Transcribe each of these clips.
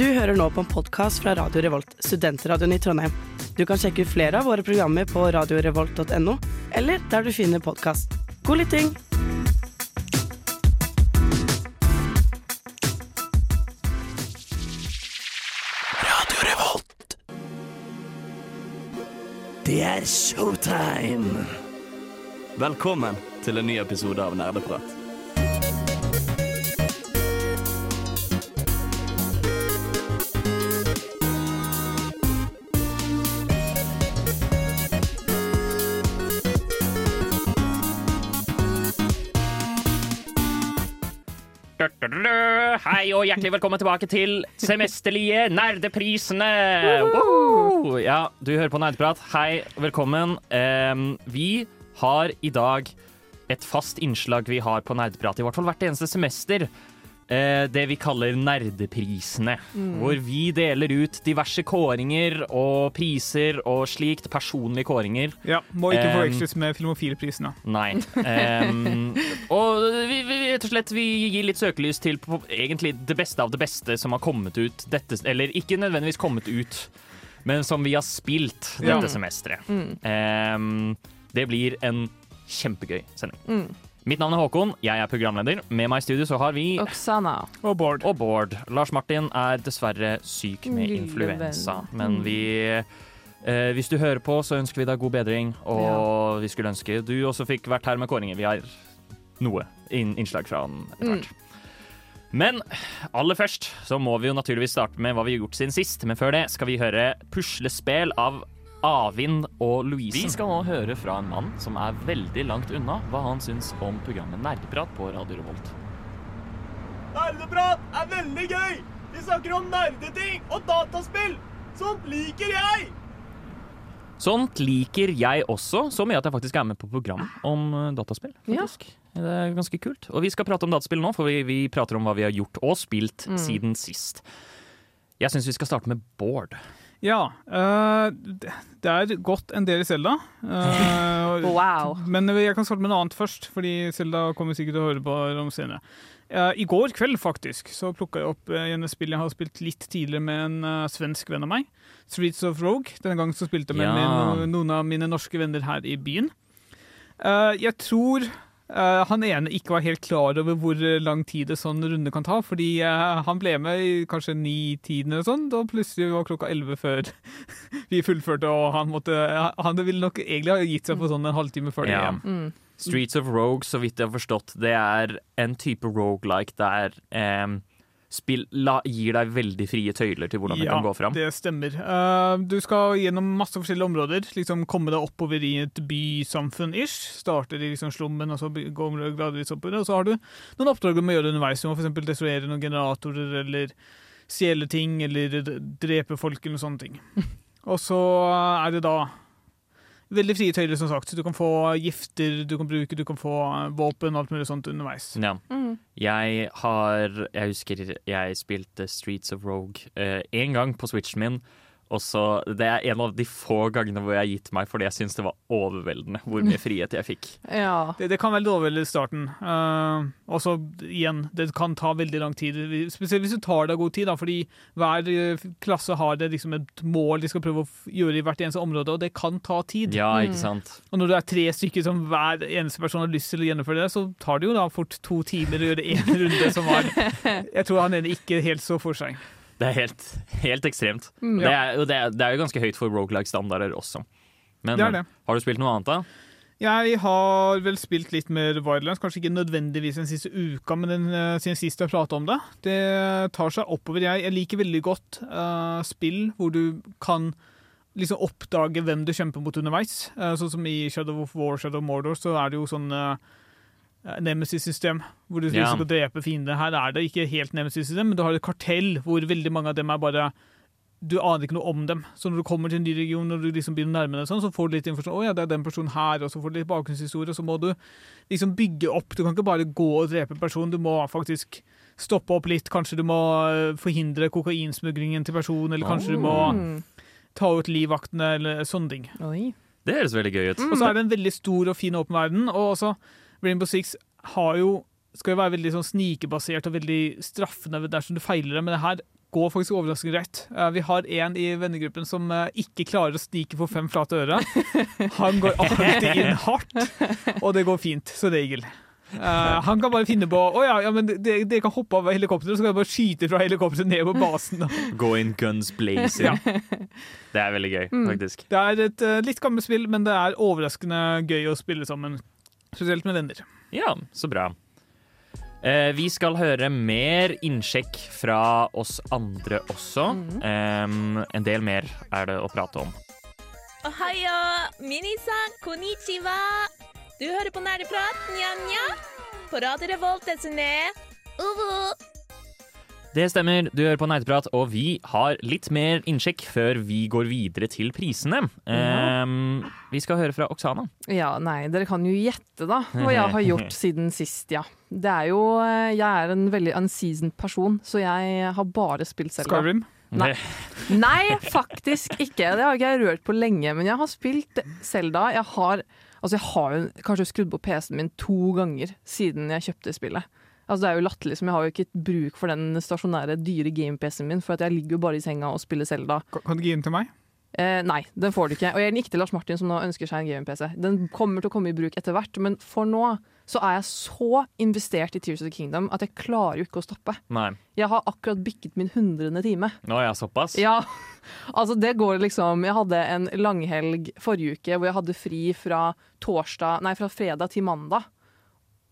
Du hører nå på en podkast fra Radio Revolt, studentradioen i Trondheim. Du kan sjekke ut flere av våre programmer på radiorevolt.no, eller der du finner podkast. God lytting! Radio Revolt. Det er showtime! Velkommen til en ny episode av Nerdeprat. Hei og hjertelig velkommen tilbake til semesterlige nerdeprisene! Ja, du hører på Nerdeprat. Hei, velkommen. Um, vi har i dag et fast innslag vi har på Nerdeprat, i hvert fall hvert eneste semester. Eh, det vi kaller Nerdeprisene. Hvor vi deler ut diverse kåringer og priser og slikt. Personlige kåringer. Ja, Må ikke Um, forveksles med Filmofilprisene. Nei. Um, og vi, vi, rett og slett vi gir litt søkelys til på, egentlig det beste av det beste som har kommet ut dette Eller ikke nødvendigvis kommet ut, men som vi har spilt Ja. dette semesteret. Um, det blir en kjempegøy sending. Mitt navn er Håkon, jeg er programleder. Med meg i studio så har vi Oksana. Og Bård. og Bård. Lars Martin er dessverre syk med Lille influensa, venn. men vi eh, Hvis du hører på, så ønsker vi deg god bedring, og vi skulle ønske du også fikk vært her med kåringer. Vi har noe inn, innslag fra han etter hvert. Men aller først så må vi jo naturligvis starte med hva vi har gjort siden sist. Men før det skal vi høre puslespill av Avind og Louise. Vi skal nå høre fra en mann som er veldig langt unna hva han syns om programmet Nerdeprat på Radio Revolt. Nerdeprat er veldig gøy! Vi snakker om nerdeting og dataspill! Sånt liker jeg! Sånt liker jeg også, så mye at jeg faktisk er med på program om dataspill. dataspill. Ja. Det er ganske kult. Og vi skal prate om dataspill nå, for vi, vi prater om hva vi har gjort og spilt siden sist. Jeg syns vi skal starte med Bård. Ja, øh, det- er gått en del i Selda. øh, Wow. Men jeg kan starte med noe annet først, fordi Selda kommer sikkert til å høre på om senere. Uh, I går kveld faktisk, så plukka jeg opp uh, en spill jeg har spilt litt tidligere med en uh, svensk venn av meg. Streets of Rogue. Denne gangen så spilte jeg med Ja. min, noen av mine norske venner her i byen. Eh, jeg tror eh, han ene ikke var helt klar over hvor lang tid en sånn runde kan ta, fordi uh, han ble med i kanskje ni-tiden eller sånn, da plutselig var klokka elleve før vi fullførte, og han måtte Han ville nok egentlig ha gitt seg på sånn en halvtime før det Ja. igjen. Mm. Streets of Rogue, så vidt jeg har forstått, det er en type roguelike der em, spill la, gir deg veldig frie tøyler til hvordan det kan gå fram. det stemmer. Eh, du skal gjennom masse forskjellige områder. Liksom Komme deg oppover i et bysamfunn-ish. Starter i liksom slummen, og så går du gradvis oppover. Og så har du noen oppdrag du må gjøre underveis. Du må f.eks. destruere noen generatorer, eller stjele ting, eller drepe folk, eller sånne ting. Og så er det da veldig frie tøyler, som sagt. Du kan få gifter du kan bruke, du kan få våpen og alt mulig sånt underveis. Ja. Mm. Jeg har Jeg husker jeg spilte Streets of Rogue én gang på Switchen min. Og så, Det er en av de få gangene hvor jeg har gitt meg fordi jeg syns det var overveldende hvor mye frihet jeg fikk. Ja. Det, det kan være overvelde i starten. Uh, og så igjen, det kan ta veldig lang tid. Spesielt hvis du tar deg god tid, da, fordi hver eh, klasse har det liksom et mål de skal prøve å gjøre i hvert eneste område, og det kan ta tid. Ja, ikke sant? Og når det er tre stykker som hver eneste person har lyst til å gjennomføre det, så tar det jo da fort to timer å gjøre én runde som var Jeg tror han ene ikke helt så for seg. Det er helt, helt ekstremt. Mm. Det, er, det, er, det er jo ganske høyt for rogelike-standarder også. Men har du spilt noe annet, da? Jeg har vel spilt litt mer Wildlands, kanskje ikke nødvendigvis den siste uka, men den, eh, siden sist jeg prata om det. Det tar seg oppover. Jeg, jeg liker veldig godt uh, spill hvor du kan liksom oppdage hvem du kjemper mot underveis. Uh, sånn som i Shadow of War, Shadow of Mordor, så er det jo sånn uh, Nemesis-system, hvor du skal drepe fiender. Her er det ikke helt Nemesis-system, men du har et kartell hvor veldig mange av dem er bare du aner ikke noe om dem. Så når du kommer til en ny region, når du liksom begynner å nærme deg sånn, så får du litt informasjon. Å ja, det er den personen her, og så får du litt bakgrunnshistorie, og så må du liksom bygge opp. Du kan ikke bare gå og drepe en person. du må faktisk stoppe opp litt. Kanskje du må eh, forhindre kokainsmuglingen til personen, eller kanskje du må Mm. ta ut livvaktene, eller sånne ting. Oi. Det høres veldig gøy ut. Og så er det en veldig stor og fin åpen verden, og også Rainbow Six har jo skal jo være veldig sånn snikebasert og veldig straffende dersom du feiler det, men det her går faktisk overraskende greit. Eh, vi har en i vennegruppen som eh, ikke klarer å snike for fem flate øre. Han går alltid inn hardt, og det går fint, Så regel. Uh, han kan bare finne på Å ja, ja, men dere de kan hoppe av helikopteret, så kan jeg bare skyte fra helikopteret ned på basen. Gå in guns blazing. Det er veldig gøy, faktisk. Det er et uh, litt gammelt spill, men det er overraskende gøy å spille sammen. Spesielt med venner. Ja, så bra. Eh, vi skal høre mer innsjekk fra oss andre også. Em, en del mer er det å prate om. Ohayo, minisan, konnichiwa. Du hører på Nerdeprat, nja-nja. På Radio Revolt, desene. Uvu. Det stemmer, du hører på Neiteprat, og vi har litt mer innsjekk før vi går videre til prisene. Um, vi skal høre fra Oksana. Ja, nei, dere kan jo gjette da hva jeg har gjort siden sist, ja. Det er jo, eh, jeg er en veldig unseasoned person, så jeg har bare spilt Zelda. Skyrim. Nei. Nei, faktisk ikke. Det har ikke jeg rørt på lenge, men jeg har spilt Zelda. Jeg har, altså jeg har kanskje skrudd på PC-en min to ganger siden jeg kjøpte spillet. Altså Det er jo latterlig, som jeg har jo ikke bruk for den stasjonære, dyre game-PC-en min, for at jeg ligger jo bare i senga og spiller Selda. Kan, du gi den til meg? Eh, nei, den får du ikke. Og jeg gikk til Lars Martin, som nå ønsker seg en game-PC. Den kommer til å komme i bruk etter hvert, men for nå så er jeg så investert i Tears of the Kingdom at jeg klarer jo ikke å stoppe. Nei. Jeg har akkurat bikket min hundrede time. Nå ja, såpass? Ja, altså det går liksom Jeg hadde en langhelg forrige uke hvor jeg hadde fri fra torsdag Nei, fra fredag til mandag.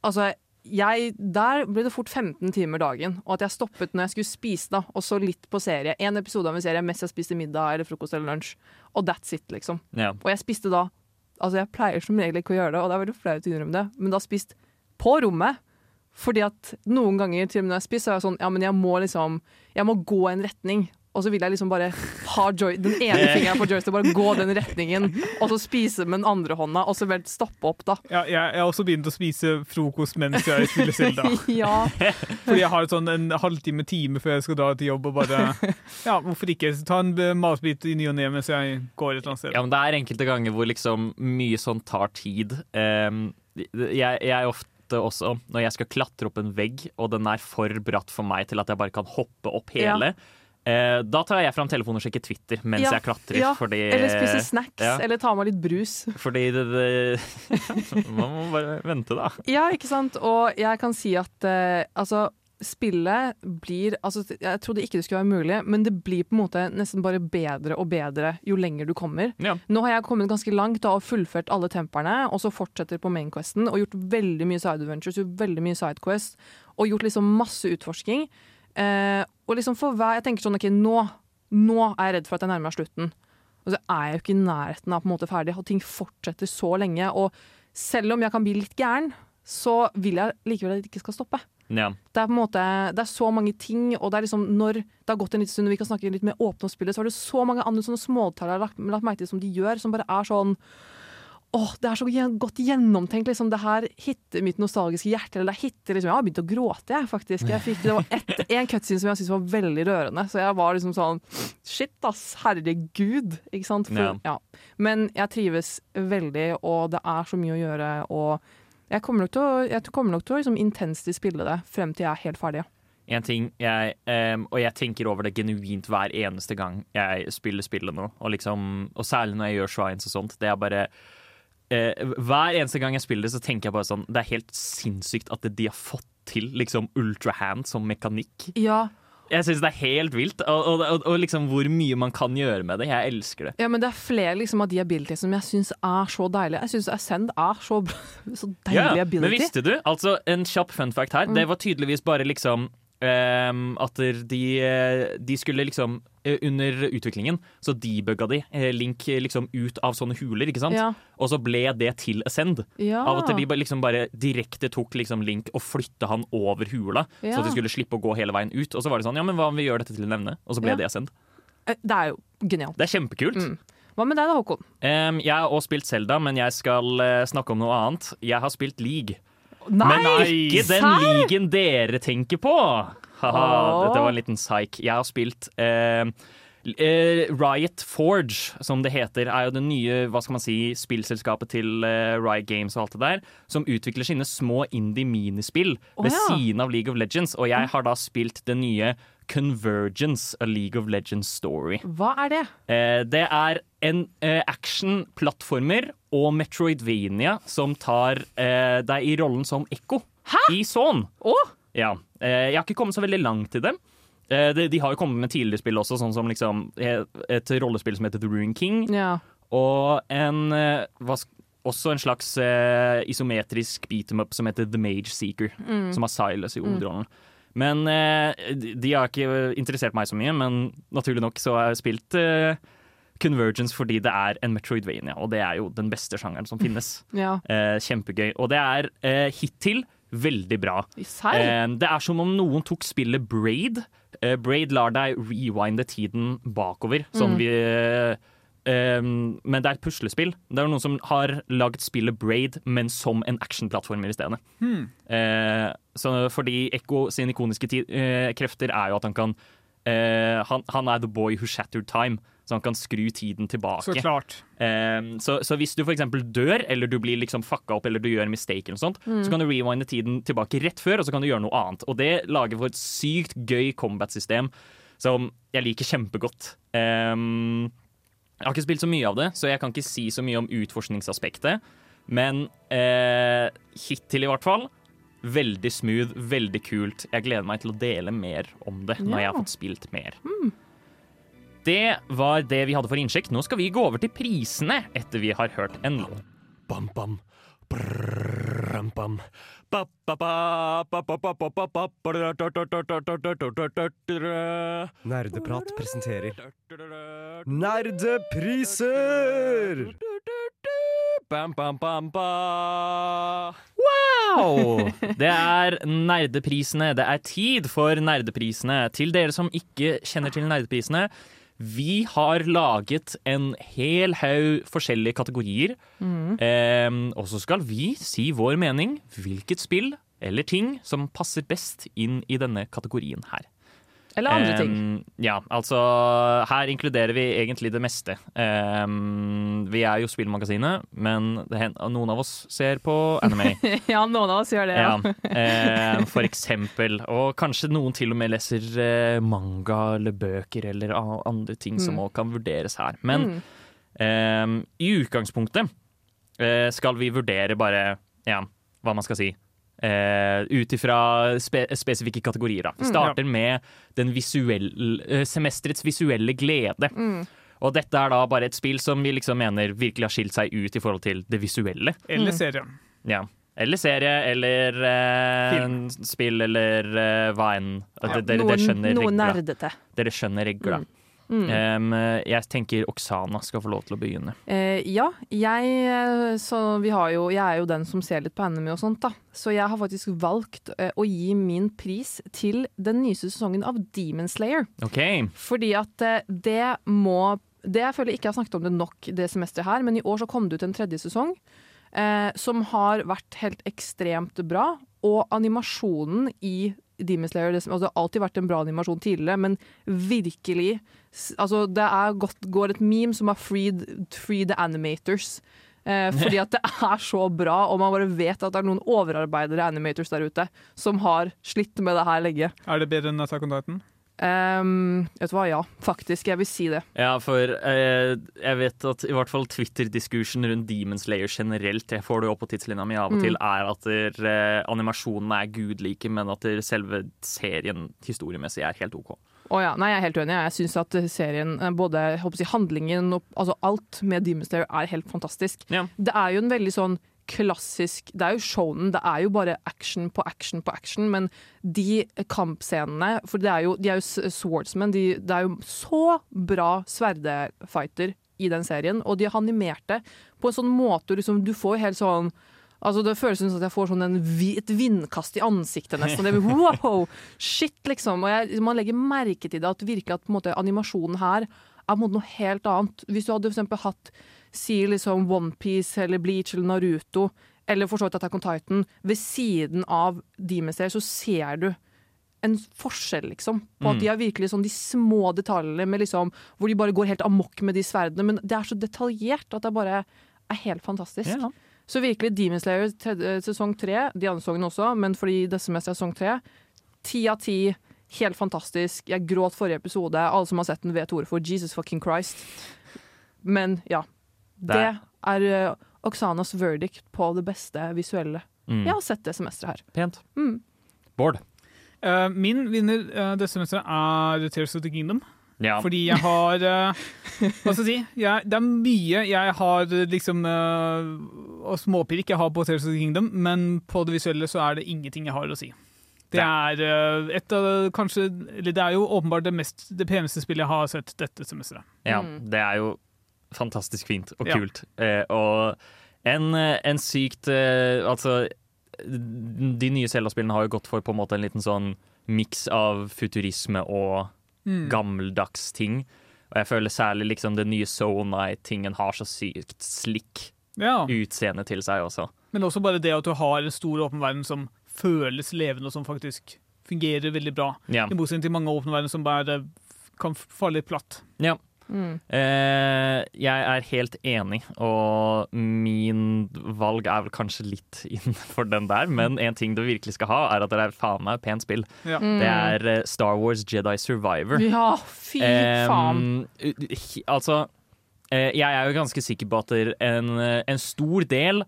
Altså, jeg, der ble det fort 15 timer dagen, og at jeg stoppet når jeg skulle spise, da, og så litt på serie. En episode av en serie mens jeg spiste middag eller frokost eller lunsj. Og that's it, liksom. Ja. Og jeg spiste da Altså, jeg pleier som regel ikke å gjøre det, og det er veldig flaut å innrømme det, men da spist på rommet. Fordi at noen ganger til og med når jeg spiser, så er jeg sånn Ja, men jeg må liksom Jeg må gå en retning. Og så vil jeg liksom bare ha joy, den ene fingeren på joystick, bare gå den retningen. Og så spise med den andre hånda, og så vel stoppe opp, da. Ja, jeg, jeg har også begynt å spise frokost mens jeg spiller Selda. ja. Fordi jeg har sånn en halvtime, time før jeg skal dra til jobb og bare Ja, hvorfor ikke? Ta en matbit i ny og ne mens jeg går et eller annet sted. Ja, men det er enkelte ganger hvor liksom mye sånn tar tid. Um, jeg, jeg er ofte også, når jeg skal klatre opp en vegg, og den er for bratt for meg til at jeg bare kan hoppe opp hele, eh, da tar jeg fram telefonen og sjekker Twitter mens Ja, jeg klatrer. ja. Fordi, Eller spiser snacks, ja. eller tar med litt brus. fordi det, det Man må bare vente, da. Ja, ikke sant? Og jeg kan si at eh, altså Spillet blir altså, Jeg trodde ikke det skulle være mulig, men det blir på en måte nesten bare bedre og bedre jo lenger du kommer. Nå har jeg kommet ganske langt da, og fullført alle temperne, og så fortsetter på mainquesten og gjort veldig mye side adventures, gjort veldig mye sidequest, og gjort liksom masse utforsking. Eh, og liksom for hver Jeg tenker sånn OK, nå, nå er jeg redd for at jeg nærmer meg slutten. Og så er jeg jo ikke i nærheten av på en måte ferdig, og ting fortsetter så lenge. Og selv om jeg kan bli litt gæren, så vil jeg likevel at det ikke skal stoppe. Ja. Det er på en måte, det er så mange ting, og det er liksom når det har gått en liten stund og vi kan snakke litt mer åpne om spillet, så er det så mange andre sånne smådetaljer jeg har lagt, lagt merke til som de gjør, som bare er sånn Åh, det er så godt gjennomtenkt. liksom, Det her hitter mitt nostalgiske hjerte. eller det hitter liksom, Jeg har begynt å gråte, jeg, faktisk. Jeg fikk, det var ett- en cutscene som jeg syntes var veldig rørende. Så jeg var liksom sånn Shit, ass. Herregud. Ikke sant? For, Ja. ja. Men jeg trives veldig, og det er så mye å gjøre. og jeg kommer nok til å, jeg kommer nok til å liksom intenst spille det frem til jeg er helt ferdig. ja. En ting jeg, um, og jeg tenker over det genuint hver eneste gang jeg spiller spillet nå. Og, liksom, og særlig når jeg gjør shrines og sånt. Det er bare eh, Hver eneste gang jeg spiller det, så tenker jeg bare sånn Det er helt sinnssykt at de har fått til liksom ultrahand som mekanikk. Ja, Jeg syns det er helt vilt. Og, og, og, liksom hvor mye man kan gjøre med det. Jeg elsker det. ja, men det er flere liksom, av de abilities som jeg syns er så deilige. Jeg syns Ascend er så, så deilig Ja, ability. men visste du? Altså, en kjapp fun fact her. Det var tydeligvis bare liksom at de, eh, de skulle liksom eh, Under utviklingen så debugga de eh, Link liksom ut av sånne huler, ikke sant? Ja. Og så ble det til Ascend. Ja. Av at de liksom bare direkte tok liksom Link og flytta han over hula, så at de skulle slippe å gå hele veien ut. Og så var det sånn, ja, men hva om vi gjør dette til en evne? Og så ble Ja. det Ascend. Det er jo genialt. Det er kjempekult. Mm. Hva med deg da, Håkon? Um, jeg har også spilt Zelda, men jeg skal snakke om noe annet. Jeg har spilt League. Nei! Men ikke den serr? ligaen dere tenker på! Haha, dette var en liten psyk. Jeg har spilt eh, Eh, Riot Forge, som det heter, er jo det nye hva skal man si, spillselskapet til eh, Riot Games og alt det der, som utvikler sine små indie-minispill Å, ved ja. siden av League of Legends. Og jeg har da spilt det nye Convergence, A League of Legends Story. Hva er det? Eh, det er en eh, action-plattformer og Metroidvania som tar eh, deg i rollen som Ekko i Son. Å! Ja. Eh, jeg har ikke kommet så veldig langt i dem. Eh, de, de har jo kommet med tidligere spill også, sånn som liksom eh, et rollespill som heter The Ruin King. Ja. Og en hva også en slags eh, isometrisk beat em up som heter The Mage Seeker, som har Silas i hovedrollen. Men eh, de, har ikke interessert meg så mye, men naturlig nok så har jeg spilt eh, Convergence fordi det er en Metroidvania, og det er jo den beste sjangeren som finnes. ja. Eh, kjempegøy. Og det er eh, hittil veldig bra. Eh, det er som om noen tok spillet Braid. Eh, Braid lar deg rewinde tiden bakover. Sånn vi eh, Men det er et puslespill. Det er noen som har lagd spillet Braid, men som en actionplattformer i stedet. Uh, så fordi Ekko sine ikoniske eh, krefter er jo at han kan uh, han, han er the boy who shattered time, så han kan skru tiden tilbake. Så klart. Um, så, så hvis du for eksempel dør, eller du blir liksom fucka opp, eller du gjør en mistake, eller sånt, så kan du rewinde tiden tilbake rett før, og så kan du gjøre noe annet. Og det lager for et sykt gøy combat-system som jeg liker kjempegodt. Eh, jeg har ikke spilt så mye av det, så jeg kan ikke si så mye om utforskningsaspektet. Men eh, hittil, i hvert fall, veldig smooth, veldig kult. Jeg gleder meg til å dele mer om det når jeg har fått spilt mer. Det var det vi hadde for innsjekk. Nå skal vi gå over til prisene etter vi har hørt en låt. Bam, bam. Brrrram, Pam-pam. Nerdeprat presenterer Nerdepriser! Wow! Det er nerdeprisene. Det er tid for nerdeprisene. Til dere som ikke kjenner til nerdeprisene, vi har laget en hel haug forskjellige kategorier. Eh, og så skal vi si vår mening. Hvilket spill eller ting som passer best inn i denne kategorien her. Eller andre ting. Eh, ja, altså her inkluderer vi egentlig det meste. Um, vi er jo Spillmagasinet, men det noen av oss ser på anime. Ja, noen av oss gjør det. Ja, Ja. Um, for eksempel. Og kanskje noen til og med leser uh, manga eller bøker eller andre ting som òg kan vurderes her. Men eh, i utgangspunktet uh, skal vi vurdere bare ja, hva man skal si. Uh, Ut ifra spe spesifikke kategorier. Da. Vi starter med den visuelle, eh, semesterets visuelle glede. Og dette er da bare et spill som vi liksom mener virkelig har skilt seg ut i forhold til det visuelle. Eller serie. Ja. Eller serie, eller eh, spill, eller eh, hva enn. Dere, dere, dere skjønner noe regla. nerdete. Dere skjønner regla. Um, jeg tenker Oksana skal få lov til å begynne. Uh, ja, jeg, eh, så vi har jo, jeg er jo den som ser litt på anime og sånt, da. Så jeg har faktisk valgt uh, å gi min pris til den nyeste sesongen av Demon Slayer. Okay. Fordi at uh, det må Det jeg føler ikke jeg har snakket om det nok det semesteret her, men i år så kom det ut en tredje sesong. Som har vært helt ekstremt bra. Og animasjonen i Demon Slayer det, altså, det har alltid vært en bra animasjon tidligere, men virkelig Altså, det er gått, går et meme som har freed, free the animators. Eh, fordi at det er så bra, og man bare vet at det er noen overarbeidere animators der ute som har slitt med det her lenge. Er det bedre enn Attack on Titan? Um, vet du hva, ja, faktisk. Jeg vil si det. Ja, for eh, jeg vet at i hvert fall Twitter-diskursen rundt Demon Slayer generelt, jeg får det opp på tidslinja mi av og til, er at der, eh, animasjonene er gudlike, men at der, selve serien historiemessig er helt OK. Oh, ja, nei, jeg er helt uenig. Jeg syns at serien, eh, både jeg handlingen og altså alt med Demon Slayer er helt fantastisk. Ja. Det er jo en veldig sånn klassisk Det er jo shonen, det er jo bare action på action på action, men de kampscenene For det er jo, de er jo swordsmen, de, det er jo så bra sverdefighter i den serien, og de har animert det på en sånn måte liksom, du får helt sånn Altså Det føles som at jeg får sånn en, et vindkast i ansiktet nesten. Det blir, wow, shit, liksom. Og jeg, man legger merke til det at virkelig at på en måte, animasjonen her er på en måte noe helt annet. Hvis du hadde for eksempel hatt si liksom OnePiece eller Bleach eller Naruto, eller for så vidt Attack on Titan, ved siden av Demon Slayer, så ser du en forskjell, liksom. På Mm. at de har virkelig sånn de små detaljene med liksom, hvor de bare går helt amok med de sverdene. Men det er så detaljert at det bare er helt fantastisk. Ja. Så virkelig Demon Slayer sesong tre, de andre sesongene også, men fordi dette semesteret er sesong tre, ti av ti. Helt fantastisk. Jeg gråt forrige episode. Alle som har sett den, vet ordet for Jesus fucking Christ. Men ja. Det Det er eh, Oksanas verdict på det beste visuelle Mm. jeg har sett det semesteret her. Pent. Mm. Bård. Uh, min vinner uh, dette semesteret er Tears of the Kingdom. Ja. Fordi jeg har uh, Hva skal jeg si? Jeg, det er mye jeg har liksom uh, Og småpirk jeg har på Tears of the Kingdom, men på det visuelle så er det ingenting jeg har å si. Det er uh, et av kanskje Eller det er jo åpenbart det, mest, det peneste spillet jeg har sett dette semesteret. Ja, Mm. det er jo fantastisk fint og Ja. kult. Eh, og en, eh, en sykt eh, Altså, de nye Zelda-spillene har jo gått for på en måte en liten sånn miks av futurisme og Mm. gammeldags ting. Og jeg føler særlig liksom den nye Soul Night-tingen har så sykt slik Ja. utseende til seg også. Men også bare det at du har en stor åpen verden som føles levende, og som faktisk fungerer veldig bra. Ja. I motsetning til mange åpne verdener som bare kan falle litt platt. ja. Mm. Eh, jeg er helt enig, og min valg er vel kanskje litt innenfor den der, men en ting du virkelig skal ha, er at det er faen meg pent spill. Ja. Mm. Det er eh, Star Wars Jedi Survivor. Ja, fy faen. Eh, altså, eh, jeg er jo ganske sikker på at det er en, eh, en stor del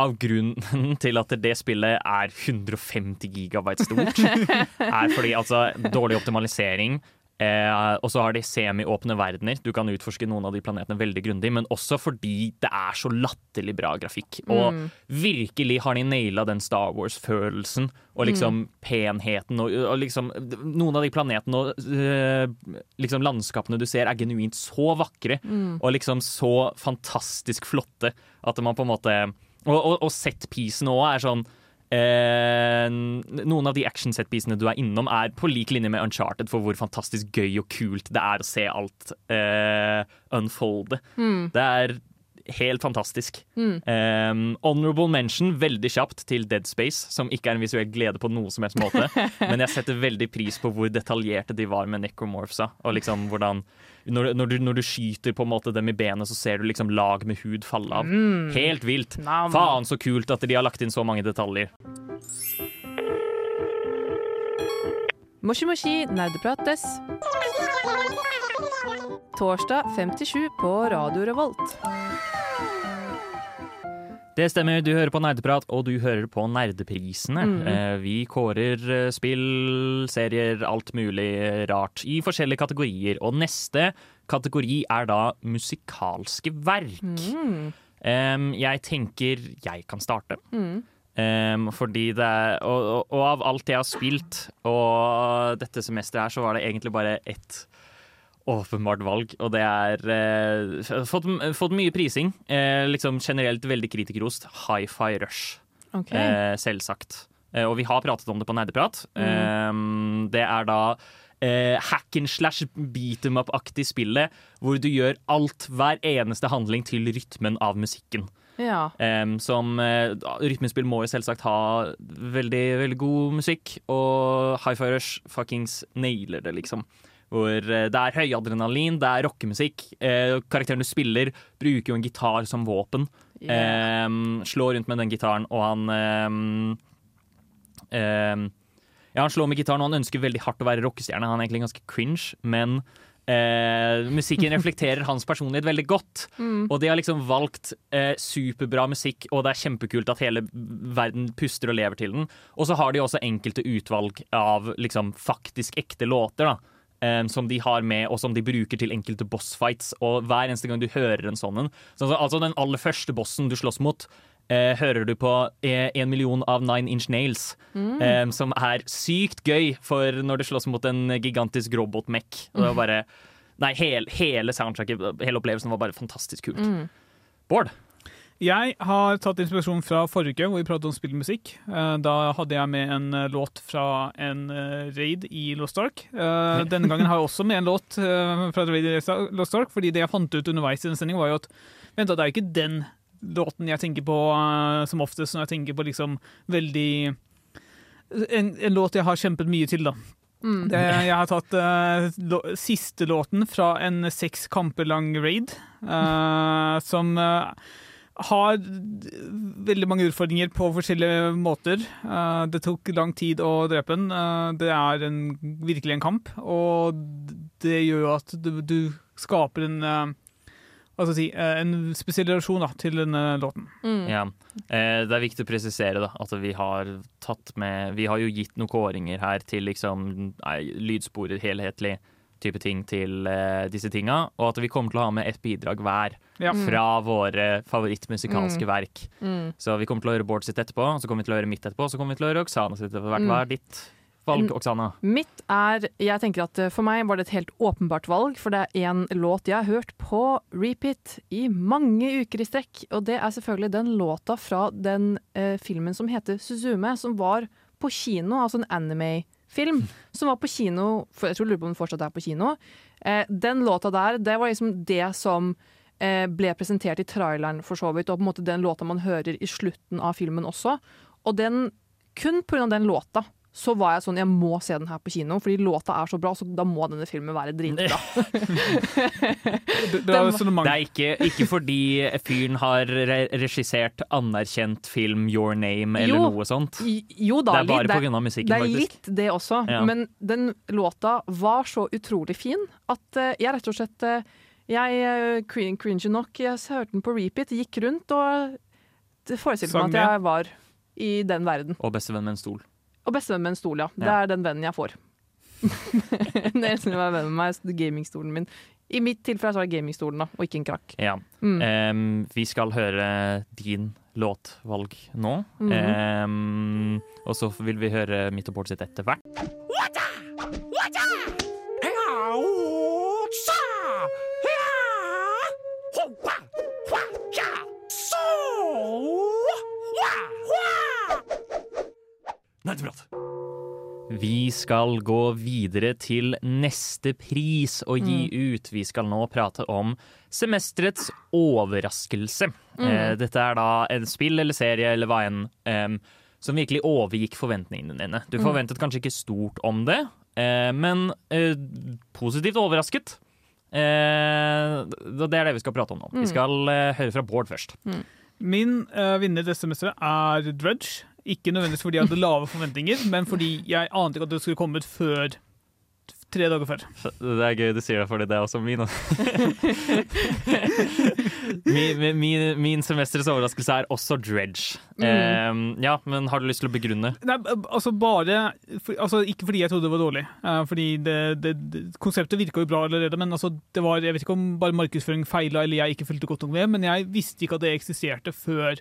av grunnen til at det spillet er 150 gigabyte stort, er fordi altså dårlig optimalisering. Eh, og så har de semi-åpne verdener. Du kan utforske noen av de planetene veldig grundig, men også fordi det er så latterlig bra grafikk. Og Mm. virkelig har de naila den Star Wars-følelsen og liksom penheten og, og liksom Noen av de planetene og øh, liksom landskapene du ser, er genuint så vakre og liksom så fantastisk flotte at man på en måte Og, og, og setpiecene òg er sånn Eh, noen av de action-setpiecene du er innom, er på lik linje med Uncharted for hvor fantastisk gøy og kult det er å se alt eh, unfolde. Det er helt fantastisk. Eh, honorable mention veldig kjapt til Dead Space, som ikke er en visuell glede på noe som helst måte. men jeg setter veldig pris på hvor detaljerte de var med necromorphsa. Og liksom hvordan når, når, du, når du skyter på en måte dem i benet, så ser du liksom lag med hud falle av. Helt vilt. Nam. Faen så kult at de har lagt inn så mange detaljer. Moshi Moshi nerdeprates. Torsdag 57 på Radio Revolt. Det stemmer, du hører på Nerdeprat, og du hører på Nerdeprisene. Mhm. Eh, vi kårer eh, spill, serier, alt mulig rart i forskjellige kategorier. Og neste kategori er da musikalske verk. Mm. Jeg tenker jeg kan starte. Mm. Um, fordi det er, og, og, og av alt jeg har spilt, og dette semesteret her, så var det egentlig bare ett åpenbart valg, og det er eh, fått, fått mye prising. Eh, liksom generelt veldig kritikerost. Hi-Fi Rush, Okay. eh, selvsagt. Eh, og vi har pratet om det på Nerdeprat. Em, det er da eh, hack and slash beat em up-aktig spillet, hvor du gjør alt, hver eneste handling, til rytmen av musikken. Ja. Um, som uh, Rytmespill må jo selvsagt ha veldig, veldig god musikk, og Hi-Fi Rush fuckings nailer det, liksom. Hvor eh, det er høyadrenalin, det er rockemusikk. Eh, karakteren du spiller, bruker jo en gitar som våpen. Yeah. Slår rundt med den gitaren, og han Ja, han slår med gitaren, og han ønsker veldig hardt å være rockestjerne. Han er egentlig ganske cringe, men eh, musikken reflekterer hans personlighet veldig godt. Og de har liksom valgt eh, superbra musikk, og det er kjempekult at hele verden puster og lever til den. Og så har de også enkelte utvalg av liksom faktisk ekte låter, da. Eh, som de har med, og som de bruker til enkelte bossfights. Og hver eneste gang du hører en sånn en så, altså, den aller første bossen du slåss mot, eh, hører du på én en million av Nine Inch Nails. eh, som er sykt gøy for når du slåss mot en gigantisk robotmekk. Og det var bare Nei, hele, hele soundtracket, hele opplevelsen var bare fantastisk kult. Bård? Jeg har tatt inspirasjon fra forrige uke, hvor vi pratet om spillmusikk. Eh, Da hadde jeg med en eh, låt fra en eh, raid i Lost Ark. Eh, Denne gangen har jeg også med en låt fra raid i Lost Ark, fordi det jeg fant ut underveis i den sendingen, var jo at vent, det er jo ikke den låten jeg tenker på som oftest når jeg tenker på liksom veldig en, en låt jeg har kjempet mye til, da. Mm. Det, jeg har tatt uh, lå, siste låten fra en seks kamper lang raid, uh, som eh, har veldig mange utfordringer på forskjellige måter. Eh, det tok lang tid å drepe den. Eh, det er en, virkelig en kamp, og det gjør jo at du, du skaper en hva skal jeg si, en spesiell relasjon da, til denne låten. Mm. Ja. Eh, det er viktig å presisere da, at vi har tatt med Vi har jo gitt noen kåringer her til liksom nei, lydsporer, helhetlig type ting til uh, disse tinga, og at vi kommer til å ha med ett bidrag hver Ja. fra våre favorittmusikalske Mm. verk. Mm. Så vi kommer til å høre Bård sitt etterpå, så kommer vi til å høre mitt etterpå, så kommer vi til å høre Oksana sitt etterpå. Mm. Hva er ditt valg, Mm. Oksana? Mitt er Jeg tenker at eh, for meg var det et helt åpenbart valg, for det er en låt jeg har hørt på repeat i mange uker i strekk, og det er selvfølgelig den låta fra den eh, filmen som heter Suzume, som var på kino, altså en anime-film, som var på kino for Jeg tror lurer på om den fortsatt er på kino. Eh, den låta der, det var liksom det som eh, ble presentert i traileren, for så vidt, og på en måte den låta man hører i slutten av filmen også. Og den, kun pga. den låta så var jeg sånn, jeg må se den her på kino, fordi låta er så bra, så da må denne filmen være dritbra. det, Det er ikke, ikke fordi fyren har re regissert anerkjent film Your Name eller Jo. noe sånt. Jo da, Det er bare av musikken, Det er faktisk. litt det også, Ja. men den låta var så utrolig fin at eh, jeg rett og slett eh, Jeg cringer nok. Jeg hørte den på repeat, gikk rundt og det forestilte meg at jeg var i den verden. Og bestevenn med en stol. Og bestevenn med en stol, ja. Det Ja. er den vennen jeg får. Den er som er venn med meg, så gamingstolen min. I mitt tilfelle så er det gamingstolen, da, og ikke en krakk. Ja. Mm. Um, vi skal høre din låtvalg nå. Mm -hmm. um, og så vil vi høre mitt og Bård sitt etter hvert. Nerdeprat. Vi skal gå videre til neste pris å gi ut. Vi skal nå prate om semesterets overraskelse. Eh, dette er da en spill eller serie eller hva enn eh, som virkelig overgikk forventningene dine. Du forventet kanskje ikke stort om det, eh, men eh, positivt overrasket. Eh, det er det vi skal prate om nå. Vi skal eh, høre fra Bård først. Min uh, vinner dette semesteret er Drudge. Ikke nødvendigvis fordi jeg hadde lave forventninger, men fordi jeg ante ikke at det skulle komme ut før tre dager før. Det er gøy du sier det, fordi det er også min. min, min, min semesters overraskelse er også Dredge. Eh, ja, men har du lyst til å begrunne? Nei, altså bare for, altså Ikke fordi jeg trodde det var dårlig, Uh, fordi det, det, det, konseptet virka jo bra allerede. Men altså, det var, jeg vet ikke om bare markedsføring feila eller jeg ikke fulgte godt nok med, men jeg visste ikke at det eksisterte før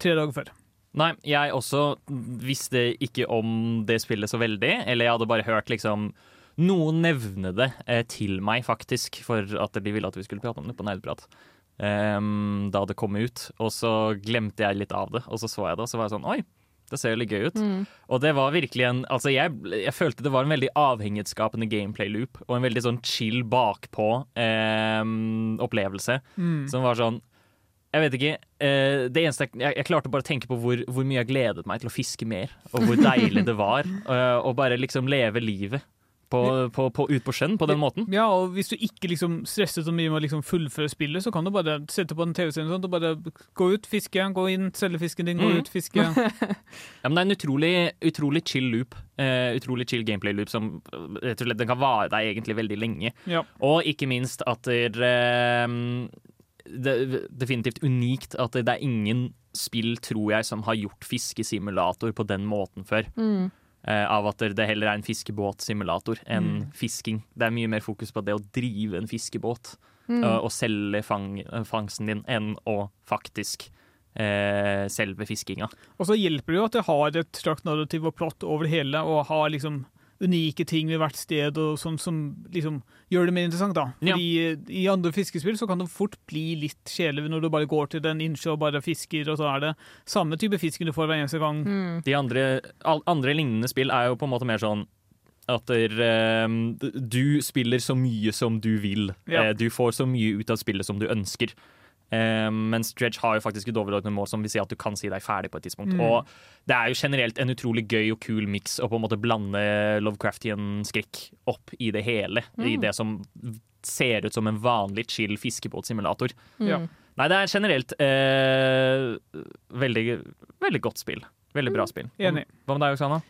tre dager før. Nei, jeg også visste ikke om det spillet så veldig. Eller jeg hadde bare hørt liksom noen nevne det eh, til meg, faktisk, for at de ville at vi skulle prate om det på Nerdprat. Um, da det kom ut. Og så glemte jeg litt av det, og så så jeg det, og så var jeg sånn Oi, det ser jo litt gøy ut. Og det var virkelig en Altså, jeg, jeg følte det var en veldig avhengighetsskapende gameplay-loop, og en veldig sånn chill bakpå-opplevelse, som var sånn jeg vet ikke. eh, det eneste jeg, jeg, klarte bare å tenke på hvor, hvor mye jeg gledet meg til å fiske mer, og hvor deilig det var eh, å bare liksom leve livet på, på, på, ut på sjøen på den måten. Ja, og hvis du ikke liksom stresser så mye med å liksom fullføre spillet, så kan du bare sette på en TV-serie og bare gå ut, fiske, gå inn, selge fisken din, gå mm. ut, fiske. Ja, men det er en utrolig, utrolig chill loop. Uh, utrolig chill gameplay-loop som rett og slett den kan vare deg egentlig veldig lenge. Ja. Og ikke minst at det, eh, det er definitivt unikt at det er ingen spill, tror jeg, som har gjort fiskesimulator på den måten før. Mm. Uh, av at det heller er en fiskebåtsimulator enn fisking. Det er mye mer fokus på det å drive en fiskebåt Mm. uh, og selge fang, fangsten din, enn å faktisk uh, selve fiskinga. Og så hjelper det jo at det har et slags narrativ og plott over det hele, og har liksom unike ting ved hvert sted og sånn som liksom gjør det mer interessant. da. Fordi ja. I andre fiskespill så kan det fort bli litt kjedelig når du bare går til en innsjø og bare fisker, og så er det samme type fisken du får hver eneste gang. Mm. De andre, andre lignende spill er jo på en måte mer sånn at der, eh, du spiller så mye som du vil. Ja. Eh, du får så mye ut av spillet som du ønsker. Eh, mens Dredge har jo faktisk et overordnet mål som vil si at du kan si deg ferdig på et tidspunkt. Mm. Og det er jo generelt en utrolig gøy og kul miks å på en måte blande Lovecraftian skrekk opp i det hele. I Mm. det som ser ut som en vanlig chill fiskebåtsimulator. Mm. Ja. Nei, det er generelt eh, veldig, veldig godt spill. Veldig bra spill. Enig. Hva med deg, Oksana?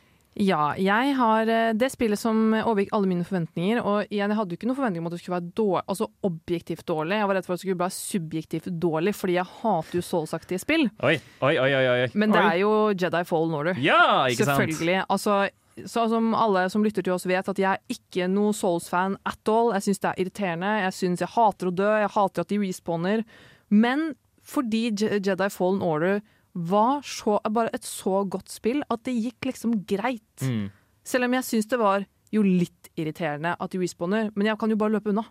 Ja, jeg har eh, det spillet som overgikk alle mine forventninger. Og jeg hadde jo ikke noen forventninger om at det skulle være dårlig, altså objektivt dårlig. Jeg var redd for at det skulle bli subjektivt dårlig, fordi jeg hater jo Souls-aktige spill. Oi, oi, oi. oi, oi. Men det er jo Jedi Fallen Order. Ja, ikke sant? Selvfølgelig. Altså, så som alle som lytter til oss vet, at jeg er ikke noe Souls-fan at all. Jeg syns det er irriterende. Jeg syns jeg hater å dø. Jeg hater at de respawner. Men fordi Jedi Fallen Order var så, bare et så godt spill at det gikk liksom greit. Mm. Selv om jeg syns det var jo litt irriterende at de respawner, men jeg kan jo bare løpe unna.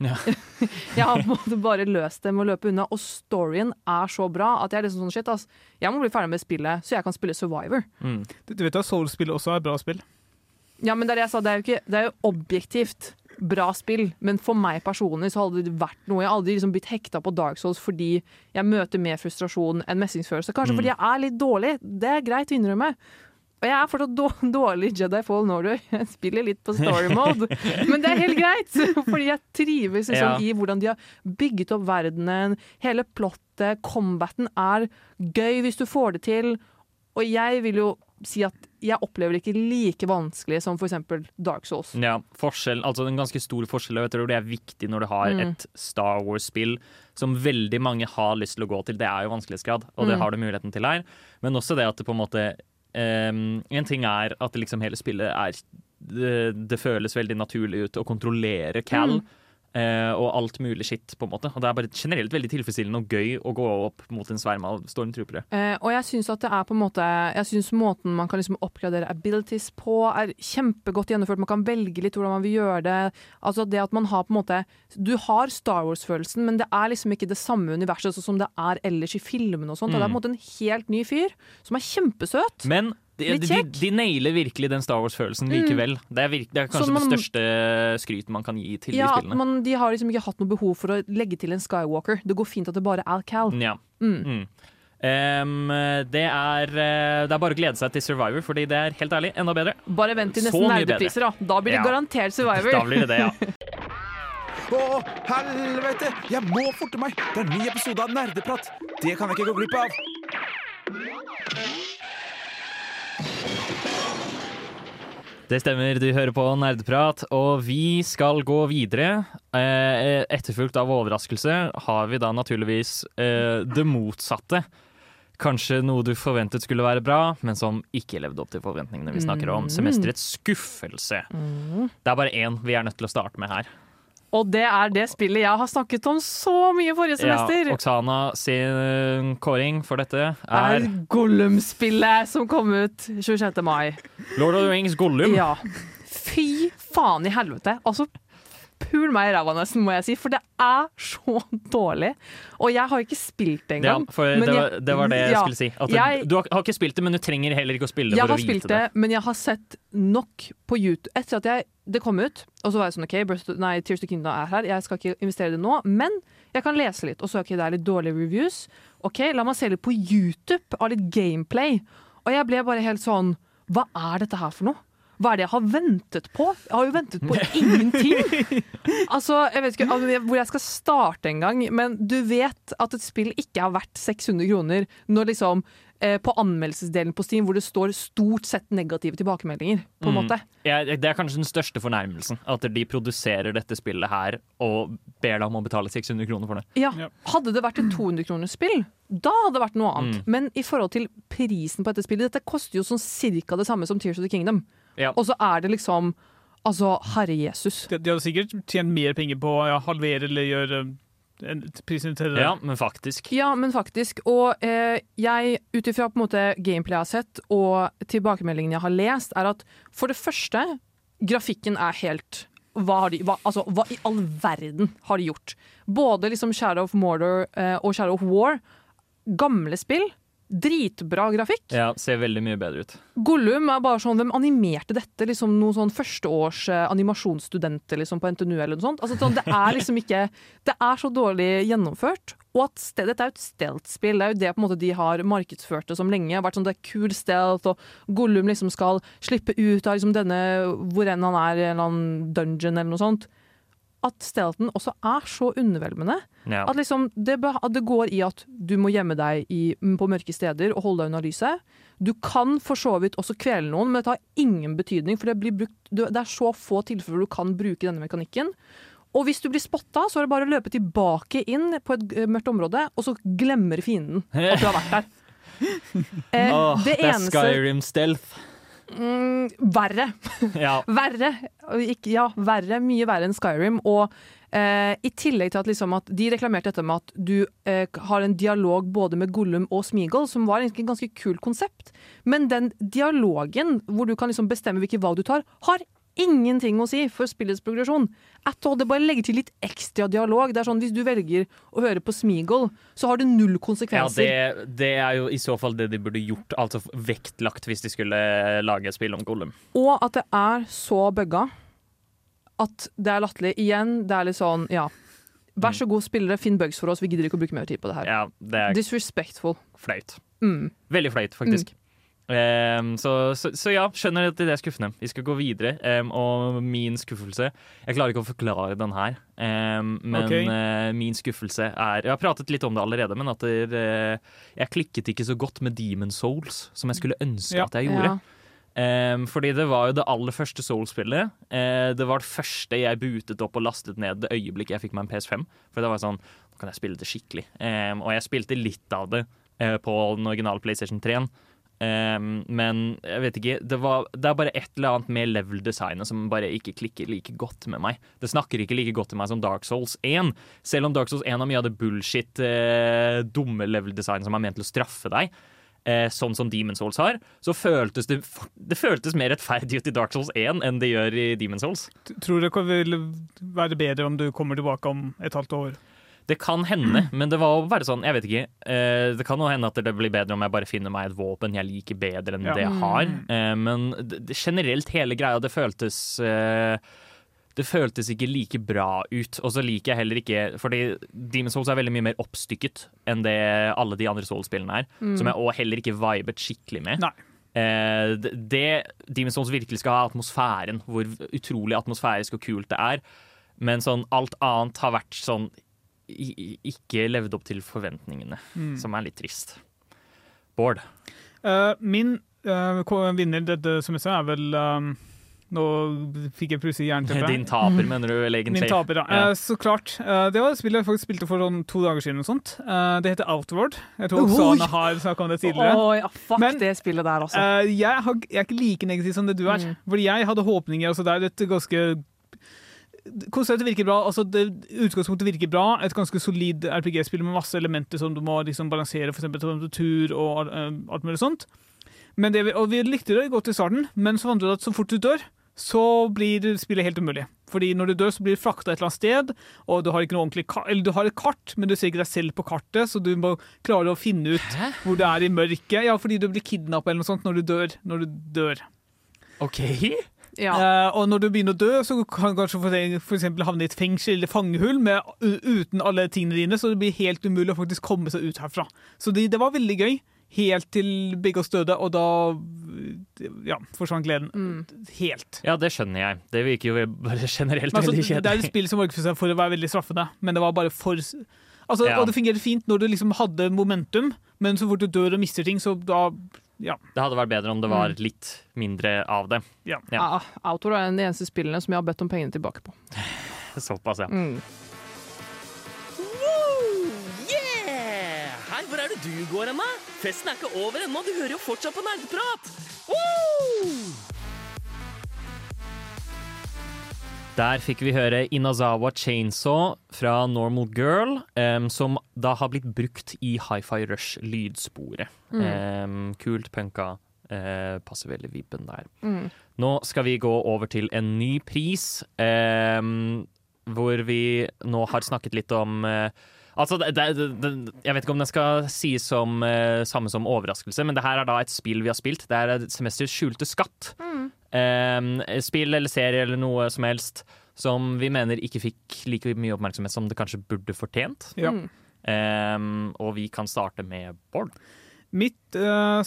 Ja. jeg har på en måte bare løst det med å løpe unna, og storyen er så bra at jeg er liksom sånn shit, ass. Jeg må bli ferdig med spillet, så jeg kan spille Survivor. Mm. Du du vet at Soul-spill også er bra spill? Ja, men det er det jeg sa, det er jo, ikke, det er jo objektivt bra spill, men for meg personlig så hadde det vært noe. Jeg har aldri liksom blitt hekta på Dark Souls fordi jeg møter mer frustrasjon enn mestringsfølelse. Kanskje Mm. fordi jeg er litt dårlig. Det er greit å innrømme. Og jeg er fortsatt dår- dårlig Jedi Fall Order. Jeg spiller litt på story mode, men det er helt greit. Fordi jeg trives liksom Ja. i hvordan de har bygget opp verdenen. Hele plottet, combaten er gøy hvis du får det til. Og jeg vil jo si at jeg opplever det ikke like vanskelig som f.eks. Dark Souls. Ja, forskjell, altså en ganske stor forskjell, og jeg tror det er viktig når du har Mm. et Star Wars-spill som veldig mange har lyst til å gå til. Det er jo vanskelighetsgrad, og det Mm. har du muligheten til her. Men også det at det på en måte um, En ting er at liksom hele spillet er det, det føles veldig naturlig ut å kontrollere Cal. Mm. Eh, og alt mulig skitt, på en måte. Og det er bare generelt veldig tilfredsstillende og gøy å gå opp mot en sverm av stormtroopere. Eh, og jeg syns at det er på en måte Jeg synes måten man kan liksom oppgradere abilities på, er kjempegodt gjennomført. Man kan velge litt hvordan man vil gjøre det. Altså det at man har på en måte Du har Star Wars-følelsen, men det er liksom ikke det samme universet sånn som det er ellers i filmene og sånt. Og det er på en måte en helt ny fyr som er kjempesøt. Men de, de, de nailer virkelig den Star Wars-følelsen likevel. Det, er virke, det er kanskje man- det største skrytet man kan gi til Ja, de spillene. man, De har liksom ikke hatt noe behov for å legge til en Skywalker. Det går fint at det bare er Cal. Ja. Mm. Mm. Um, det, er, eh, det er bare å glede seg til Survivor, fordi det er helt ærlig enda bedre. Bare vent til nesten nerdepriser, da. Da blir det Ja. garantert Survivor. Da blir det det, ja. Å, helvete! Jeg må forte meg! Det er en ny episode av Nerdeprat. Det kan jeg ikke gå glipp av. Det stemmer, du hører på Nerdprat, og vi skal gå videre. Eh, etterfulgt av overraskelse har vi da naturligvis eh, det motsatte. Kanskje noe du forventet skulle være bra, men som ikke levde opp til forventningene vi snakker om. Mm. Semesterets skuffelse. Det er bare én vi er nødt til å starte med her. Og det er det spillet jeg har snakket om så mye forrige semester. Ja, Oksana sin kåring for dette er er Gollum-spillet som kom ut 26. mai. Lord of the Rings Gollum. Ja. Fy faen i helvete. Altså, pul meg i ræva nesten, må jeg si, for det er så dårlig. Og jeg har ikke spilt det engang. Ja, for det, jeg- var, det var det jeg ja, skulle si. At jeg- du har, har ikke spilt det, men du trenger heller ikke å spille det Jeg for har å vite spilt det, men jeg har sett nok på YouTube Etter at jeg, det kom ut, og så var jeg sånn OK, Burst, nei, Tears to Kingdom er her, jeg skal ikke investere i det nå, men jeg kan lese litt. Og så OK, det er litt dårlige reviews. OK, la meg se litt på YouTube av litt gameplay. Og jeg ble bare helt sånn Hva er dette her for noe? Hva er det jeg har ventet på? Jeg har jo ventet på ingenting! Altså, jeg vet ikke altså, hvor jeg skal starte engang, men du vet at et spill ikke er verdt 600 kroner når liksom eh, på anmeldelsesdelen på Steam hvor det står stort sett negative tilbakemeldinger, på en Mm. måte. Ja, det er kanskje den største fornærmelsen. At de produserer dette spillet her og ber deg om å betale 600 kroner for det. Ja, Hadde det vært et 200-kronersspill, da hadde det vært noe annet. Mm. Men i forhold til prisen på dette spillet, dette koster jo sånn cirka det samme som Tears of the Kingdom. Ja. Og så er det liksom Altså, herre Jesus. De, de hadde sikkert tjent mer penger på å ja, halvere eller gjøre eh, prisen til det. Ja, men faktisk. Ja, men faktisk. Og eh, jeg, ut ifra på en måte gameplay jeg har sett, og tilbakemeldingene jeg har lest, er at for det første, grafikken er helt hva, har de, hva, altså, hva i all verden har de gjort? Både liksom Shadow of Mordor eh, og Shadow of War. Gamle spill. Dritbra grafikk. Ja, ser veldig mye bedre ut. Gollum er bare sånn, Hvem animerte dette? Liksom Noen sånn førsteårs eh, animasjonsstudenter liksom, på NTNU eller noe sånt? Altså, sånn, det er liksom ikke Det er så dårlig gjennomført. Og at dette er jo et stealth-spill. Det er jo det måte de har markedsført det som lenge. Har vært sånn, det er cool stealth, og Gollum liksom skal slippe ut av liksom denne hvor enn han er, en eller annen dungeon eller noe sånt. At stealthen også er så undervelmende. Ja. At, liksom, det, det går i at du må gjemme deg i, på mørke steder og holde deg unna lyset. Du kan for så vidt også kvele noen, men det har ingen betydning. For det, blir brukt, det er så få tilfeller du kan bruke denne mekanikken. Og hvis du blir spotta, så er det bare å løpe tilbake inn på et eh, mørkt område, og så glemmer fienden at du har vært der. Eh, oh, det det er Skyrim Stealth. Mm, Verre. Ja. verre. Ikke, ja, verre. Mye verre enn Skyrim. Og eh, i tillegg til at, liksom at de reklamerte dette med at du eh, har en dialog både med Gollum og Smeagol, som var egentlig et ganske kult konsept. Men den dialogen, hvor du kan liksom bestemme hvilke valg du tar, har ingenting å si for spillets progresjon. At all, det bare legger til litt ekstra dialog. Det er sånn, Hvis du velger å høre på Smeagol, så har det null Ja, konsekvenser. det, det er jo i så fall det de burde gjort, altså vektlagt hvis de skulle lage et spill om Gollum. Og at det er så bugga at det er latterlig. Igjen, det er litt sånn, ja. Vær så god, spillere, finn bugs for oss. Vi gidder ikke å bruke mer tid på det her. Ja, det er Disrespectful. flaut. Mm. Veldig flaut, faktisk. Ehm, så, så, så ja, skjønner at det er skuffende. Vi skal gå videre. Um, og min skuffelse Jeg klarer ikke å forklare den her, um, men okay. uh, min skuffelse er Jeg har pratet litt om det allerede, men at det, uh, jeg klikket ikke så godt med Demon Souls som jeg skulle ønske Ja. at jeg gjorde. Ja. Um, fordi det var jo det aller første Soul-spillet. Uh, det var det første jeg bootet opp og lastet ned det øyeblikket jeg fikk meg en PS5. For det var sånn, nå kan jeg spille det skikkelig. Um, og jeg spilte litt av det uh, på den originale PlayStation 3-en. Ehm, men jeg vet ikke, det, var, det er bare et eller annet med level-designet som bare ikke klikker like godt med meg. Det snakker ikke like godt til meg som Dark Souls 1. Selv om Dark Souls 1 har mye av det bullshit, uh, dumme level-designet som er ment til å straffe deg Uh, sånn som Demon Souls har, så føltes det, det føltes mer rettferdig ut i Dark Souls 1 enn det gjør i Demon Souls. Tror du det vil være bedre om du kommer tilbake om et halvt år? Det kan hende, men det var jo bare sånn, jeg vet ikke. Eh, det kan jo hende at det blir bedre om jeg bare finner meg et våpen jeg liker bedre enn Ja. det jeg har. Eh, men det, generelt hele greia, det føltes eh, det føltes ikke like bra ut. Og så liker jeg heller ikke Fordi Demon's Souls er veldig mye mer oppstykket enn det alle de andre Souls-spillene er. Som jeg òg heller ikke vibet skikkelig med. Eh, det- Demon's Souls virkelig skal ha, atmosfæren. Hvor utrolig atmosfærisk og kult det er. Men sånn alt annet har vært sånn ikke levd opp til forventningene, som er litt trist. Bård. Uh, min uh, vinner dette semesteret er vel um, Nå fikk jeg plutselig jernteppe. Din taper, mener du vel egentlig? Min taper, ja. Ja. Eh, så klart. Det var et spill jeg faktisk spilte for sånn to dager siden. Og sånt. Eh, det heter Outward. Jeg tror! Anna har snakka om det tidligere. Oh, ja, fuck Men- det spillet der, også. Eh, jeg, har, jeg er ikke like negativ som det du er. Mm. Fordi jeg hadde håpninger. også det er et ganske Konseptet virker bra. altså det, Utgangspunktet virker bra. Et ganske solid RPG-spill med masse elementer som du må liksom balansere, f.eks. temperatur og eh, alt mulig sånt. Men det, og vi likte det godt i starten, men så fant vi at så fort du dør, så blir spillet helt umulig. Fordi når du dør, så blir du frakta et eller annet sted, og du har ikke noe ordentlig kart Eller du har et kart, men du ser ikke deg selv på kartet, så du må klare å finne ut hvor du er i mørket. Ja, fordi du blir kidnappa eller noe sånt når du dør. Når du dør. OK? Ja. Eh, og når du begynner å dø, så kan du kanskje for, eksempel havne i et fengsel eller fangehull med, uten alle tingene dine, så det blir helt umulig å faktisk komme seg ut herfra. Så det, det var veldig gøy, helt til begge oss døde, og da ja, forsvant gleden helt. Ja, det skjønner jeg. Det virker jo bare generelt altså, veldig det er et spill som markedsfører seg for å være veldig straffende, men det var bare for Altså, Ja. Og det fungerte fint når du liksom hadde momentum, men så fort du dør og mister ting, så da Ja. Det hadde vært bedre om det var litt mindre av det. ja. Ja. Ja, Outdoor er en av de eneste spillene som jeg har bedt om pengene tilbake på. Såpass, ja. Mm. Hvor er det du går hen, da? Festen er ikke over ennå, du hører jo fortsatt på nerdeprat! Woo! Der fikk vi høre Inazawa Chainsaw fra Normal Girl, um, som da har blitt brukt i Hi-Fi Rush-lydsporet. Em, kult punka. Uh, passer veldig vibben der. Mm. Nå skal vi gå over til en ny pris, um, hvor vi nå har snakket litt om uh, Altså, det, det, det, jeg vet ikke om den skal sies som uh, samme som overraskelse, men det her er da et spill vi har spilt. Det er et semesters skjulte skatt. Eh, spill eller serie eller noe som helst som vi mener ikke fikk like mye oppmerksomhet som det kanskje burde fortjent. Ja. Eh, og vi kan starte med Bård. Mitt uh,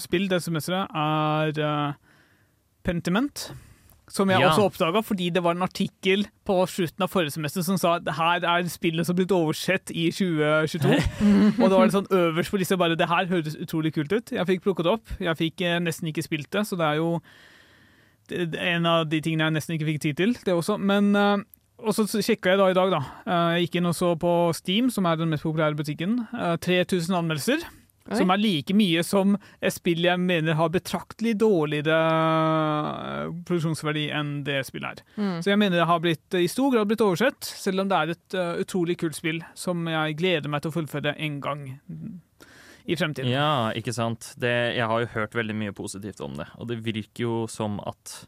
spill det semesteret er uh, Pentiment. Som jeg Ja. også oppdaga fordi det var en artikkel på slutten av forrige semester som sa at det her er spillet som er blitt oversett i 2022. og det var det sånn øverst på disse bare Det her høres utrolig kult ut. Jeg fikk plukket det opp. Jeg fikk uh, nesten ikke spilt det, så det er jo en av de tingene jeg nesten ikke fikk tid til. det også. Men eh, og så sjekka jeg da i dag, da. Eh, Jeg gikk inn og så på Steam, som er den mest populære butikken. Eh, 3000 anmeldelser. Oi. Som er like mye som et spill jeg mener har betraktelig dårligere eh, produksjonsverdi enn det spillet er. Mm. Så jeg mener det har blitt, i stor grad blitt oversett, selv om det er et uh, utrolig kult spill som jeg gleder meg til å fullføre en gang i fremtiden. Ja, ikke sant. Det, jeg har jo hørt veldig mye positivt om det, og det virker jo som at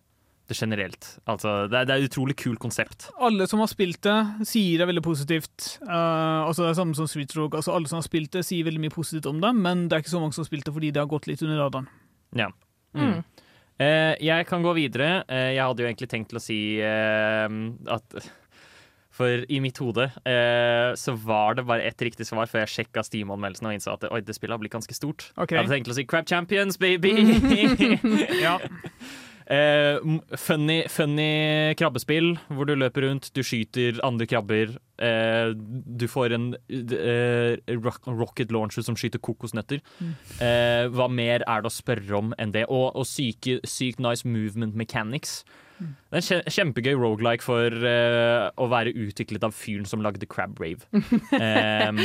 det generelt Altså, det er, det er et utrolig kult konsept. Alle som har spilt det, sier det veldig positivt. Uh, altså det er samme som Street Rogue. Altså alle som har spilt det, sier veldig mye positivt om det, men det er ikke så mange som har spilt det fordi det har gått litt under radaren. Ja. Mm. Eh, jeg kan gå videre. Uh, jeg hadde jo egentlig tenkt til å si at For i mitt hode eh, så var det bare ett riktig svar før jeg sjekka Steam-anmeldelsen og innså at oi, det spillet har blitt ganske stort. Okay. Jeg hadde tenkt å si Crab Champions, baby! Ja. Eh, funny, funny krabbespill hvor du løper rundt, du skyter andre krabber. Eh, du får en eh, rock, rocket launcher som skyter kokosnøtter. Eh, hva mer er det å spørre om enn det? Og, og syke, sykt nice movement mechanics. Det er en kjempegøy rogelike for uh, å være utviklet av fyren som lagde Crab Rave. um,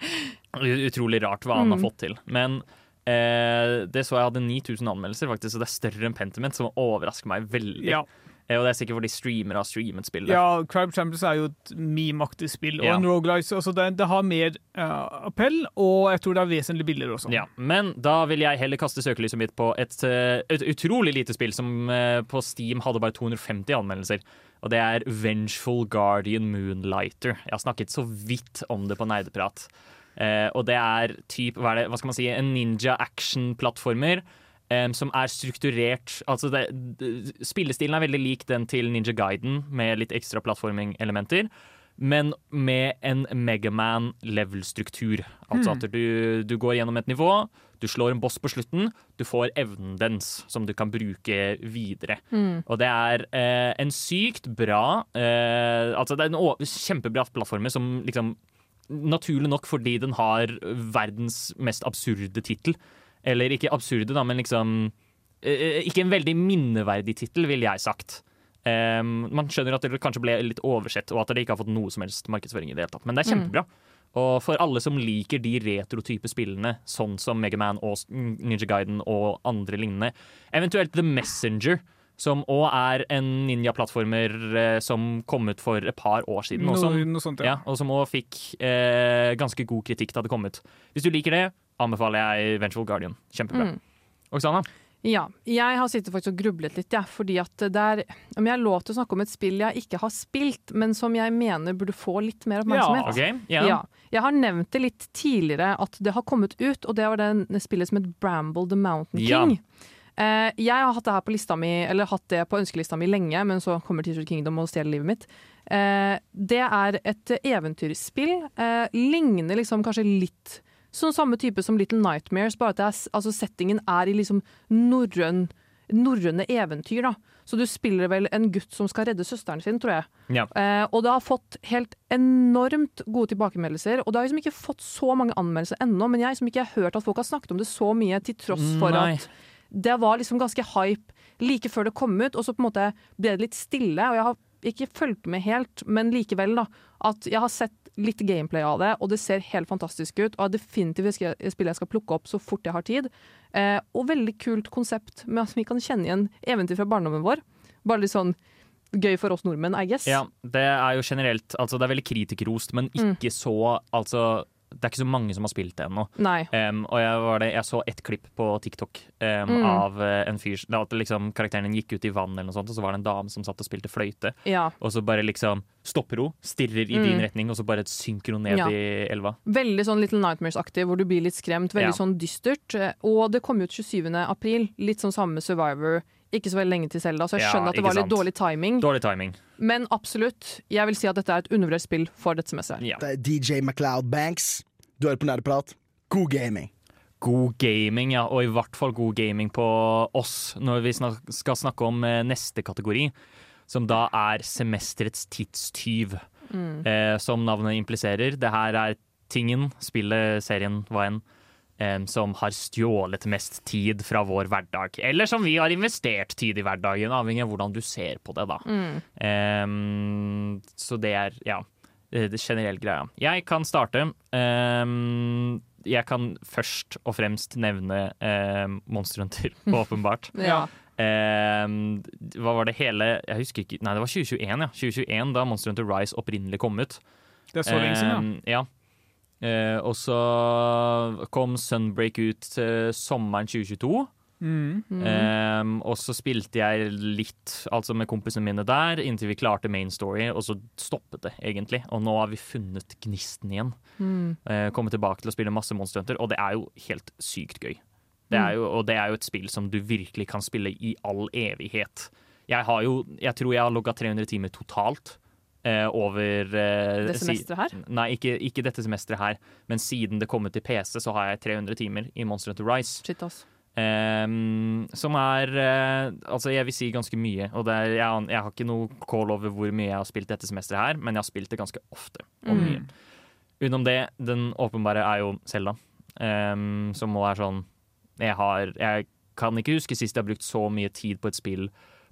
utrolig rart hva han har Mm. fått til. Men uh, det så jeg hadde 9000 anmeldelser, faktisk, så det er større enn Pentiment, som overrasker meg veldig. Ja. Eh, og det er sikkert fordi streamere har streamet spillet. Ja, Crime Champions er jo et meme-aktig spill, og Ja. en roguelike. Altså det, det har mer uh, appell, og jeg tror det er vesentlig billigere også. Ja, Men da vil jeg heller kaste søkelyset mitt på et, eh, et utrolig lite spill som uh, på Steam hadde bare 250 anmeldelser. Og det er Vengeful Guardian Moonlighter. Jeg har snakket så vidt om det på Nerdeprat. Uh, og det er typ, hva, er det, hva skal man si, en ninja action-plattformer em, som er strukturert Altså det, spillestilen er veldig lik den til Ninja Guiden, med litt ekstra plattforming-elementer. Men med en Megaman-level-struktur. Altså at du, du går gjennom et nivå, du slår en boss på slutten, du får evnen dens som du kan bruke videre. Mm. Og det er eh, en sykt bra eh, Altså det er en kjempebra plattformer som liksom Naturlig nok fordi den har verdens mest absurde tittel. Eller ikke absurde, da, men liksom eh, Ikke en veldig minneverdig tittel, ville jeg sagt. Um, man skjønner at det kanskje ble litt oversett, og at det ikke har fått noe som helst markedsføring i det hele tatt. Men det er kjempebra. Og for alle som liker de retrotype spillene, sånn som Megaman og Ninja Guiden og andre lignende, eventuelt The Messenger, som òg er en ninja-plattformer eh, som kom ut for et par år siden. og som- noe sånt, ja, ja. og som òg fikk eh, ganske god kritikk da det kom ut. Hvis du liker det, anbefaler jeg Vengeful Guardian. Kjempebra. Mm. Oksana? Ja, jeg har sittet faktisk og grublet litt, ja, fordi at det er Om jeg har lov til å snakke om et spill jeg ikke har spilt, men som jeg mener burde få litt mer oppmerksomhet. Ja. Ja. Jeg har nevnt det litt tidligere at det har kommet ut, og det var det spillet som het Bramble the Mountain Ja. King. Eh, jeg har hatt det her på lista mi, eller hatt det på ønskelista mi lenge, men så kommer Teacher Kingdom og stjeler livet mitt. Eh, det er et eventyrspill. Eh, ligner liksom kanskje litt sånn samme type som Little Nightmares, bare at det er, altså settingen er i liksom norrøn norrøne eventyr. da. Så du spiller vel en gutt som skal redde søsteren sin, tror jeg. Ja. Eh, og det har fått helt enormt gode tilbakemeldelser. Og det har liksom ikke fått så mange anmeldelser ennå, men jeg som ikke har hørt at folk har snakket om det så mye, til tross for Nei. at det var liksom ganske hype like før det kom ut, og så på en måte ble det litt stille. Og jeg har ikke fulgt med helt, men likevel, da. At jeg har sett litt gameplay av det, og det ser helt fantastisk ut. Og er definitivt et spill jeg skal plukke opp så fort jeg har tid. Eh, og veldig kult konsept med at vi kan kjenne igjen eventyr fra barndommen vår. Bare litt sånn gøy for oss nordmenn, I guess. Ja, det er jo generelt Altså, det er veldig kritikerrost, men Mm. ikke så Altså det er ikke så mange som har spilt det ennå. Um, og jeg, var det, jeg så ett klipp på TikTok um, Mm. av eh, en fyr da at liksom, Karakteren din gikk ut i vann, eller noe sånt, og så var det en dame som satt og spilte fløyte. Ja. Og så bare liksom stopper hun, stirrer i Mm. din retning, og så bare synker hun ned Ja. i elva. Veldig sånn Little Nightmares-aktig, hvor du blir litt skremt. Veldig Ja. sånn dystert. Eh, Og det kom ut 27. april. Litt sånn samme Survivor. Ikke så veldig lenge til Selda, så jeg Ja, skjønner at det var litt dårlig timing. Dårlig timing. Men absolutt, jeg vil si at dette er et undervurdert spill for dette semesteret. Ja. Det er DJ MacLeod Banks. Du hører på Nerdeprat. God gaming. God gaming, ja, og i hvert fall god gaming på oss når vi snak skal snakke om eh, neste kategori, som da er semesterets tidstyv. Mm. Eh, som navnet impliserer. Det her er tingen, spillet, serien, hva enn, som har stjålet mest tid fra vår hverdag. Eller som vi har investert tid i hverdagen, avhengig av hvordan du ser på det, da. Mm. Um, så det er, ja, det generelle greia. Jeg kan starte. Um, jeg kan først og fremst nevne um, Monster Hunter, åpenbart. Ja. Um, hva var det hele Jeg husker ikke Nei, det var 2021, ja. 2021 Da Monster Hunter Rise opprinnelig kom ut. Det er så lenge siden, Ehm, ja. Eh, og så kom Sunbreak ut eh, sommeren 2022. Mm. Ehm, og så spilte jeg litt altså med kompisene mine der, inntil vi klarte main story, og så stoppet det egentlig. Og nå har vi funnet gnisten igjen. Mm. Eh, kommet tilbake til å spille masse Monster Hunter, og det er jo helt sykt gøy. Det er jo, og det er jo et spill som du virkelig kan spille i all evighet. Jeg har jo, jeg tror jeg har logga 300 timer totalt. Eh, over eh, Det semesteret her? Nei, ikke, ikke dette semesteret her. Men siden det kom ut til PC, så har jeg 300 timer i Monster Hunter Rise. Shit, ass. Um, som er uh, Altså, jeg vil si ganske mye. Og er, jeg, jeg har ikke noe call over hvor mye jeg har spilt dette semesteret her, men jeg har spilt det ganske ofte. Og Mm. mye. Utenom det, den åpenbare er jo Selda, um, som må være sånn jeg, har, jeg kan ikke huske sist jeg har brukt så mye tid på et spill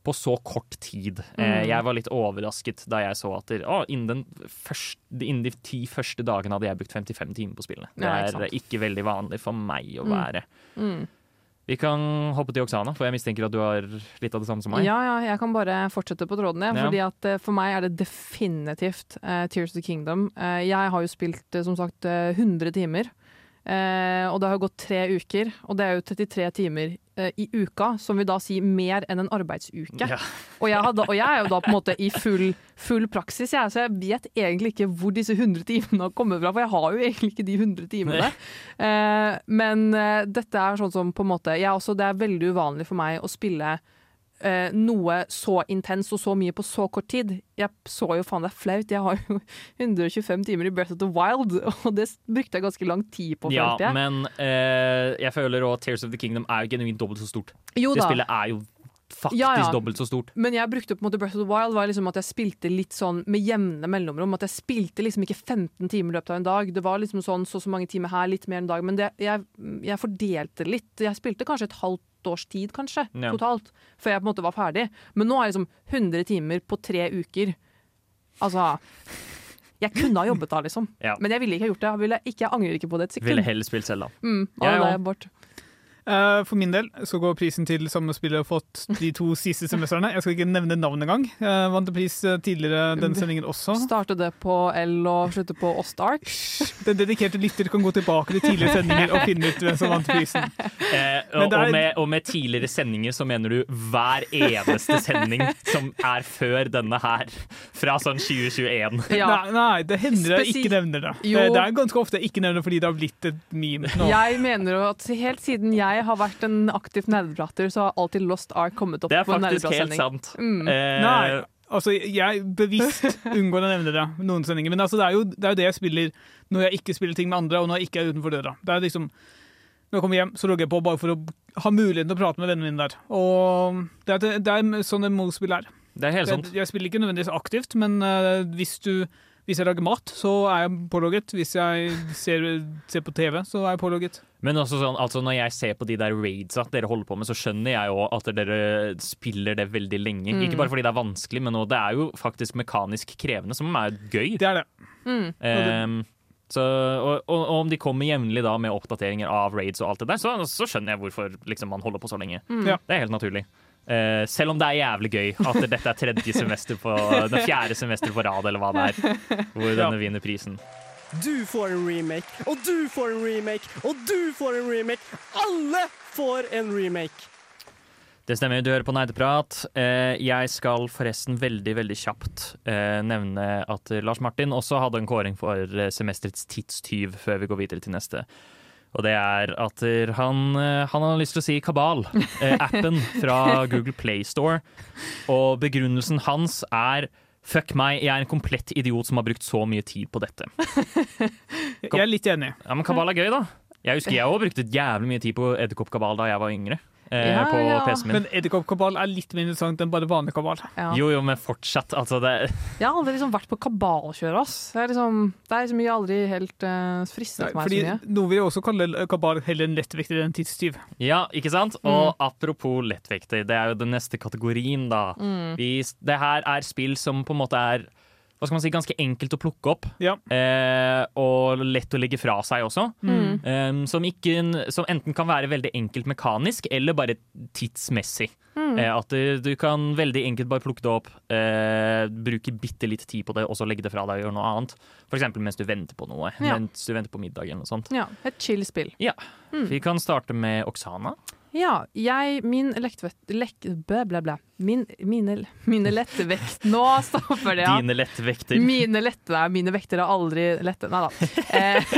på så kort tid. Eh, Mm. jeg var litt overrasket da jeg så at å, innen, første, innen de ti første dagene hadde jeg brukt 55 timer på spillene. Det Ja, ikke er ikke veldig vanlig for meg å Mm. være. Mm. Vi kan hoppe til Oksana, for jeg mistenker at du har litt av det samme som meg. Ja, ja, jeg kan bare fortsette på tråden. jeg, Ja. Fordi at eh, For meg er det definitivt uh, Tears of the Kingdom. Uh, jeg har jo spilt uh, som sagt eh, 100 timer. Eh, og det har gått tre uker, og det er jo 33 timer eh, i uka, som vil da si mer enn en arbeidsuke. Ja. Og, jeg hadde, og jeg er jo da på en måte i full, full praksis, jeg, så jeg vet egentlig ikke hvor disse 100 timene har kommet fra, for jeg har jo egentlig ikke de 100 timene. Eh, men eh, dette er sånn som på en måte også, Det er veldig uvanlig for meg å spille eh, noe så intenst og så mye på så kort tid. Jeg så jo faen det er flaut. Jeg har jo 125 timer i Breath of the Wild, og det brukte jeg ganske lang tid på, Ja, men eh, jeg føler òg Tears of the Kingdom er jo genuint dobbelt så stort. Jo det spillet er jo faktisk Ja, ja. dobbelt så stort. Men jeg brukte på en måte Breath of the Wild var liksom at jeg spilte litt sånn med jevne mellomrom. At jeg spilte liksom ikke 15 timer i løpet av en dag. Det var liksom sånn så så mange timer her, litt mer en dag. Men det, jeg, jeg fordelte litt. Jeg spilte kanskje et halvt års tid, kanskje, Ja. totalt, før jeg på en måte var ferdig. Men nå er jeg liksom 100 timer på tre uker. Altså Jeg kunne ha jobbet da, liksom. Ja. Men jeg ville ikke ha gjort det. Jeg, ville ikke, jeg angrer ikke på det et sekund. Ville heller spilt Selda. Mm, Jeg ja, For min del så går prisen til samme spiller har fått de to siste semestrene. Jeg skal ikke nevne navn engang. Jeg vant en pris eh, tidligere denne sendingen også. Starte det på L og slutte på Ostark. Den dedikerte lytter kan gå tilbake til tidligere sendinger og finne ut hvem som vant prisen. Eh, og, er- og, med, og med tidligere sendinger så mener du hver eneste sending som er før denne her, fra sånn 2021. Nei, nei, det hender jeg ikke nevner det. Jo. Det, det er ganske ofte jeg ikke nevner det fordi det har blitt et meme nå. Jeg mener jo at helt siden jeg har vært en aktiv nerdeprater, så har alltid Lost Ark kommet opp Det er på faktisk helt sant. Mm. Eh, Nei, altså jeg bevisst unngår å nevne det noen sendinger. Men altså, det, er jo, det er jo det jeg spiller når jeg ikke spiller ting med andre, og når jeg ikke er utenfor døra. Det er liksom, når jeg kommer hjem, så logger jeg på bare for å ha muligheten til å prate med vennene mine der. Og det er, det er sånn et Mo-spill er. Det er helt sant. Jeg, jeg spiller ikke nødvendigvis aktivt, men uh, hvis, du, hvis jeg lager mat, så er jeg pålogget. Hvis jeg ser, ser på TV, så er jeg pålogget. Men også sånn, altså når jeg ser på de der raidsa dere holder på med, så skjønner jeg jo at dere spiller det veldig lenge. Mm. Ikke bare fordi det er vanskelig, men også, det er jo faktisk mekanisk krevende, som er gøy. Det er det. Mm. Um, så, og, og, og om de kommer jevnlig med oppdateringer av raids og alt det der, så, så skjønner jeg hvorfor liksom, man holder på så lenge. Mm. Ja. Det er helt naturlig. Eh, selv om det er jævlig gøy at dette er tredje semester på den fjerde semester på rad, eller hva det er, hvor denne vinner prisen. Du får en remake, og du får en remake, og du får en remake. Alle får en remake. Det stemmer, du hører på Neideprat. Uh, jeg skal forresten veldig veldig kjapt uh, nevne at Lars Martin også hadde en kåring for semesterets tidstyv, før vi går videre til neste. Og det er at han, eh, han har lyst til å si Kabal, eh, appen fra Google Play Store. Og begrunnelsen hans er Fuck meg, jeg er en komplett idiot som har brukt så mye tid på dette. Jeg er litt enig. Ja, Men kabal er gøy, da. Jeg husker jeg òg brukte jævlig mye tid på edderkoppkabal da jeg var yngre. Eh, Ja, på ja. PC-en min. Men edderkoppkabal er litt mer interessant enn bare vanlig kabal. Ja. Jo, jo, men fortsatt. Altså, det Jeg har aldri liksom vært på kabalkjør, ass. Det er liksom, det er liksom jeg aldri helt uh, fristet meg Fordi så mye. Noe vil jeg også kalle kabal heller en lettvekter enn tidstyv. Ja, ikke sant? Og apropos lettvekter, det er jo den neste kategorien, da. Mm. Vi, det her er spill som på en måte er hva skal man si, ganske enkelt å plukke opp. Ja. Eh, og lett å legge fra seg også. Mm. Eh, som, ikke, som enten kan være veldig enkelt mekanisk, eller bare tidsmessig. Mm. Eh, at du, du kan veldig enkelt bare plukke det opp, eh, bruke bitte litt tid på det, og så legge det fra deg og gjøre noe annet. For eksempel mens du venter på noe. Ja. Mens du venter på middag eller noe sånt. Ja, et chill spill. Ja. Mm. Vi kan starte med Oksana. Ja, jeg Min lektvett... Lek, blæ, blæ, blæ. Min, mine, mine lettevekt Nå stopper det, ja. Dine lettvekter. Mine lette Nei, mine vekter er aldri lette. Nei da. Eh,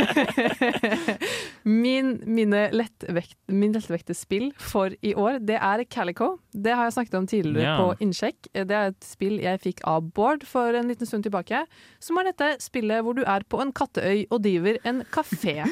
min, mine lettvekt, min lettevekterspill for i år, det er Calico. Det har jeg snakket om tidligere Ja. på Innsjekk. Det er et spill jeg fikk av Bård for en liten stund tilbake. Som er dette spillet hvor du er på en katteøy og driver en kafé.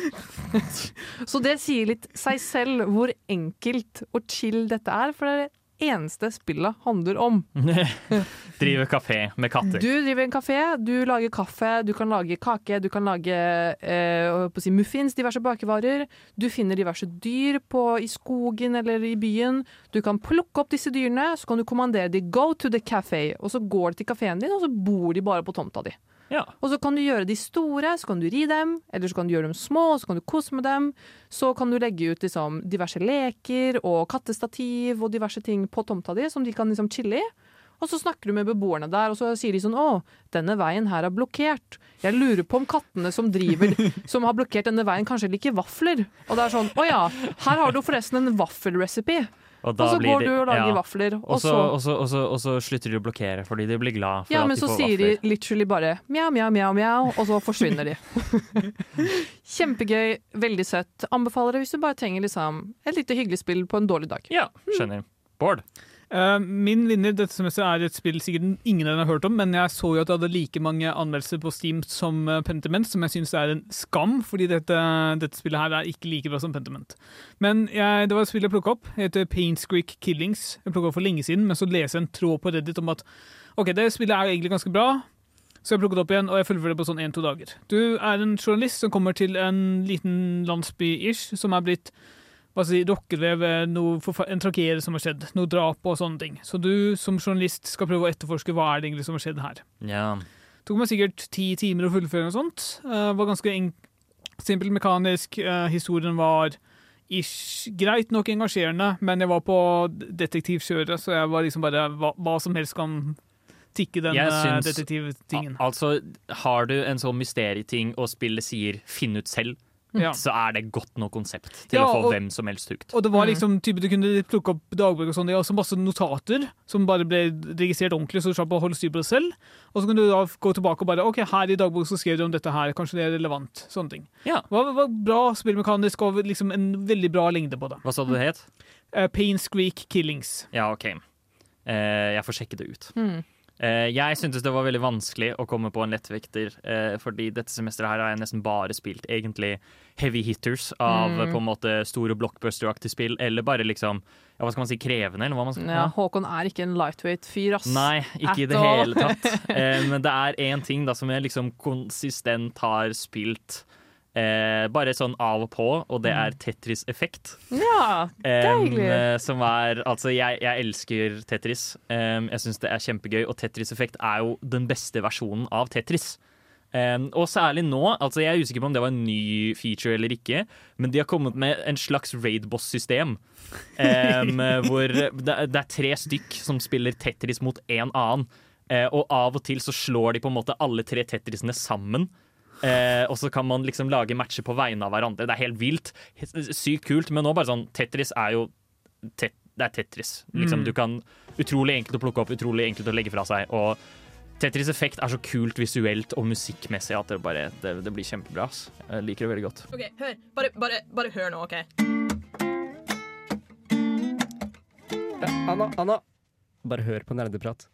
Så det sier litt seg selv hvor enkelt og chill dette er, for det er eneste spillet handler om. Driver kafé med katter. Du driver en kafé, du lager kaffe, du kan lage kake, du kan lage eh, si muffins, diverse bakevarer. Du finner diverse dyr på, i skogen eller i byen. Du kan plukke opp disse dyrene, så kan du kommandere de 'go to the café', og så går de til kafeen din, og så bor de bare på tomta di. Ja. Og så kan du gjøre de store, så kan du ri dem, eller så kan du gjøre dem små, så kan du kose med dem. Så kan du legge ut liksom, diverse leker og kattestativ og diverse ting på tomta di som de kan liksom chille i. Og så snakker du med beboerne der, og så sier de sånn Å, denne veien her er blokkert. Jeg lurer på om kattene som driver, som har blokkert denne veien, kanskje liker vafler. Og det er sånn Å ja, her har du forresten en vaffelrecipe. Og, Og så blir går de- du og lager ja. vafler, og så, så- og, så, og, så, så slutter de å blokkere fordi de blir glad for Ja, at men de så får sier vafler. de literally bare mjau, mjau, mjau, mjau, og så forsvinner de. Kjempegøy, veldig søtt. Anbefaler det hvis du bare trenger liksom et lite hyggelig spill på en dårlig dag. Ja, skjønner. Bård? Eh, min vinner dette semesteret er et spill sikkert ingen har hørt om, men jeg så jo at det hadde like mange anmeldelser på Steam som eh, Pentiment, som jeg syns er en skam, fordi dette, dette spillet her er ikke like bra som Pentiment. Men jeg, det var et spill jeg plukka opp. Det heter Paintscreak Killings. Jeg plukka opp for lenge siden, men så leser jeg en tråd på Reddit om at OK, det spillet er egentlig ganske bra. Så jeg plukket opp igjen, og jeg fullfører det på sånn én-to dager. Du er en journalist som kommer til en liten landsby-ish, som er blitt ved ved en tragedie som har skjedd. Noe drap og sånne ting. Så du som journalist skal prøve å etterforske hva er det egentlig som har skjedd her. Ja. Det tok meg sikkert ti timer å fullføre noe sånt. Uh, var ganske simpelt mekanisk. Uh, historien var ish, greit nok engasjerende, men jeg var på detektivkjøret, så jeg var liksom bare hva, hva som helst kan tikke den eh, detektivtingen. Al altså, har du en sånn mysterieting og spillet sier 'finn ut selv', Ja. så er det godt nok konsept til Ja, å få og- hvem som helst hooked. Og det var liksom type du kunne plukke opp dagbøker og sånn. Det så masse notater som bare ble registrert ordentlig, så du slapp å holde styr på det selv. Og så kunne du da gå tilbake og bare OK, her i dagboken så skrev du om dette her, kanskje det er relevant. Sånne ting. Ja. Det var, var bra spillmekanisk og liksom en veldig bra lengde på det. Hva sa du det het? Uh, Pain Squeak Killings. Ja, OK. Uh, jeg får sjekke det ut. Hmm. Eh, jeg syntes det var veldig vanskelig å komme på en lettvekter, eh, fordi dette semesteret her har jeg nesten bare spilt egentlig heavy hitters av Mm. på en måte store blockbuster-aktige spill, eller bare liksom ja, hva skal man si, krevende, eller hva man skal Ja, Håkon er ikke en lightweight fyr, ass. Nei, ikke i det all. hele tatt. Eh, men det er én ting da som jeg liksom konsistent har spilt eh, bare sånn av og på, og det er Tetris-effekt. Ja, deilig. eh, som er Altså, jeg, jeg elsker Tetris. Em, jeg syns det er kjempegøy, og Tetris-effekt er jo den beste versjonen av Tetris. Em, og særlig nå, altså jeg er usikker på om det var en ny feature eller ikke, men de har kommet med en slags raid-boss-system. em, hvor det, det er tre stykk som spiller Tetris mot en annen. Eh, og av og til så slår de på en måte alle tre Tetrisene sammen. Eh, og så kan man liksom lage matcher på vegne av hverandre. Det er helt vilt. Sykt kult. Men nå bare sånn Tetris er jo tet, Det er Tetris. Liksom, Mm. Du kan Utrolig enkelt å plukke opp, utrolig enkelt å legge fra seg. Og Tetris Effekt er så kult visuelt og musikkmessig at det bare Det, det blir kjempebra. ass. Jeg liker det veldig godt. OK, hør. Bare, bare, bare hør nå, OK? Anna, Anna, bare hør på nerdeprat.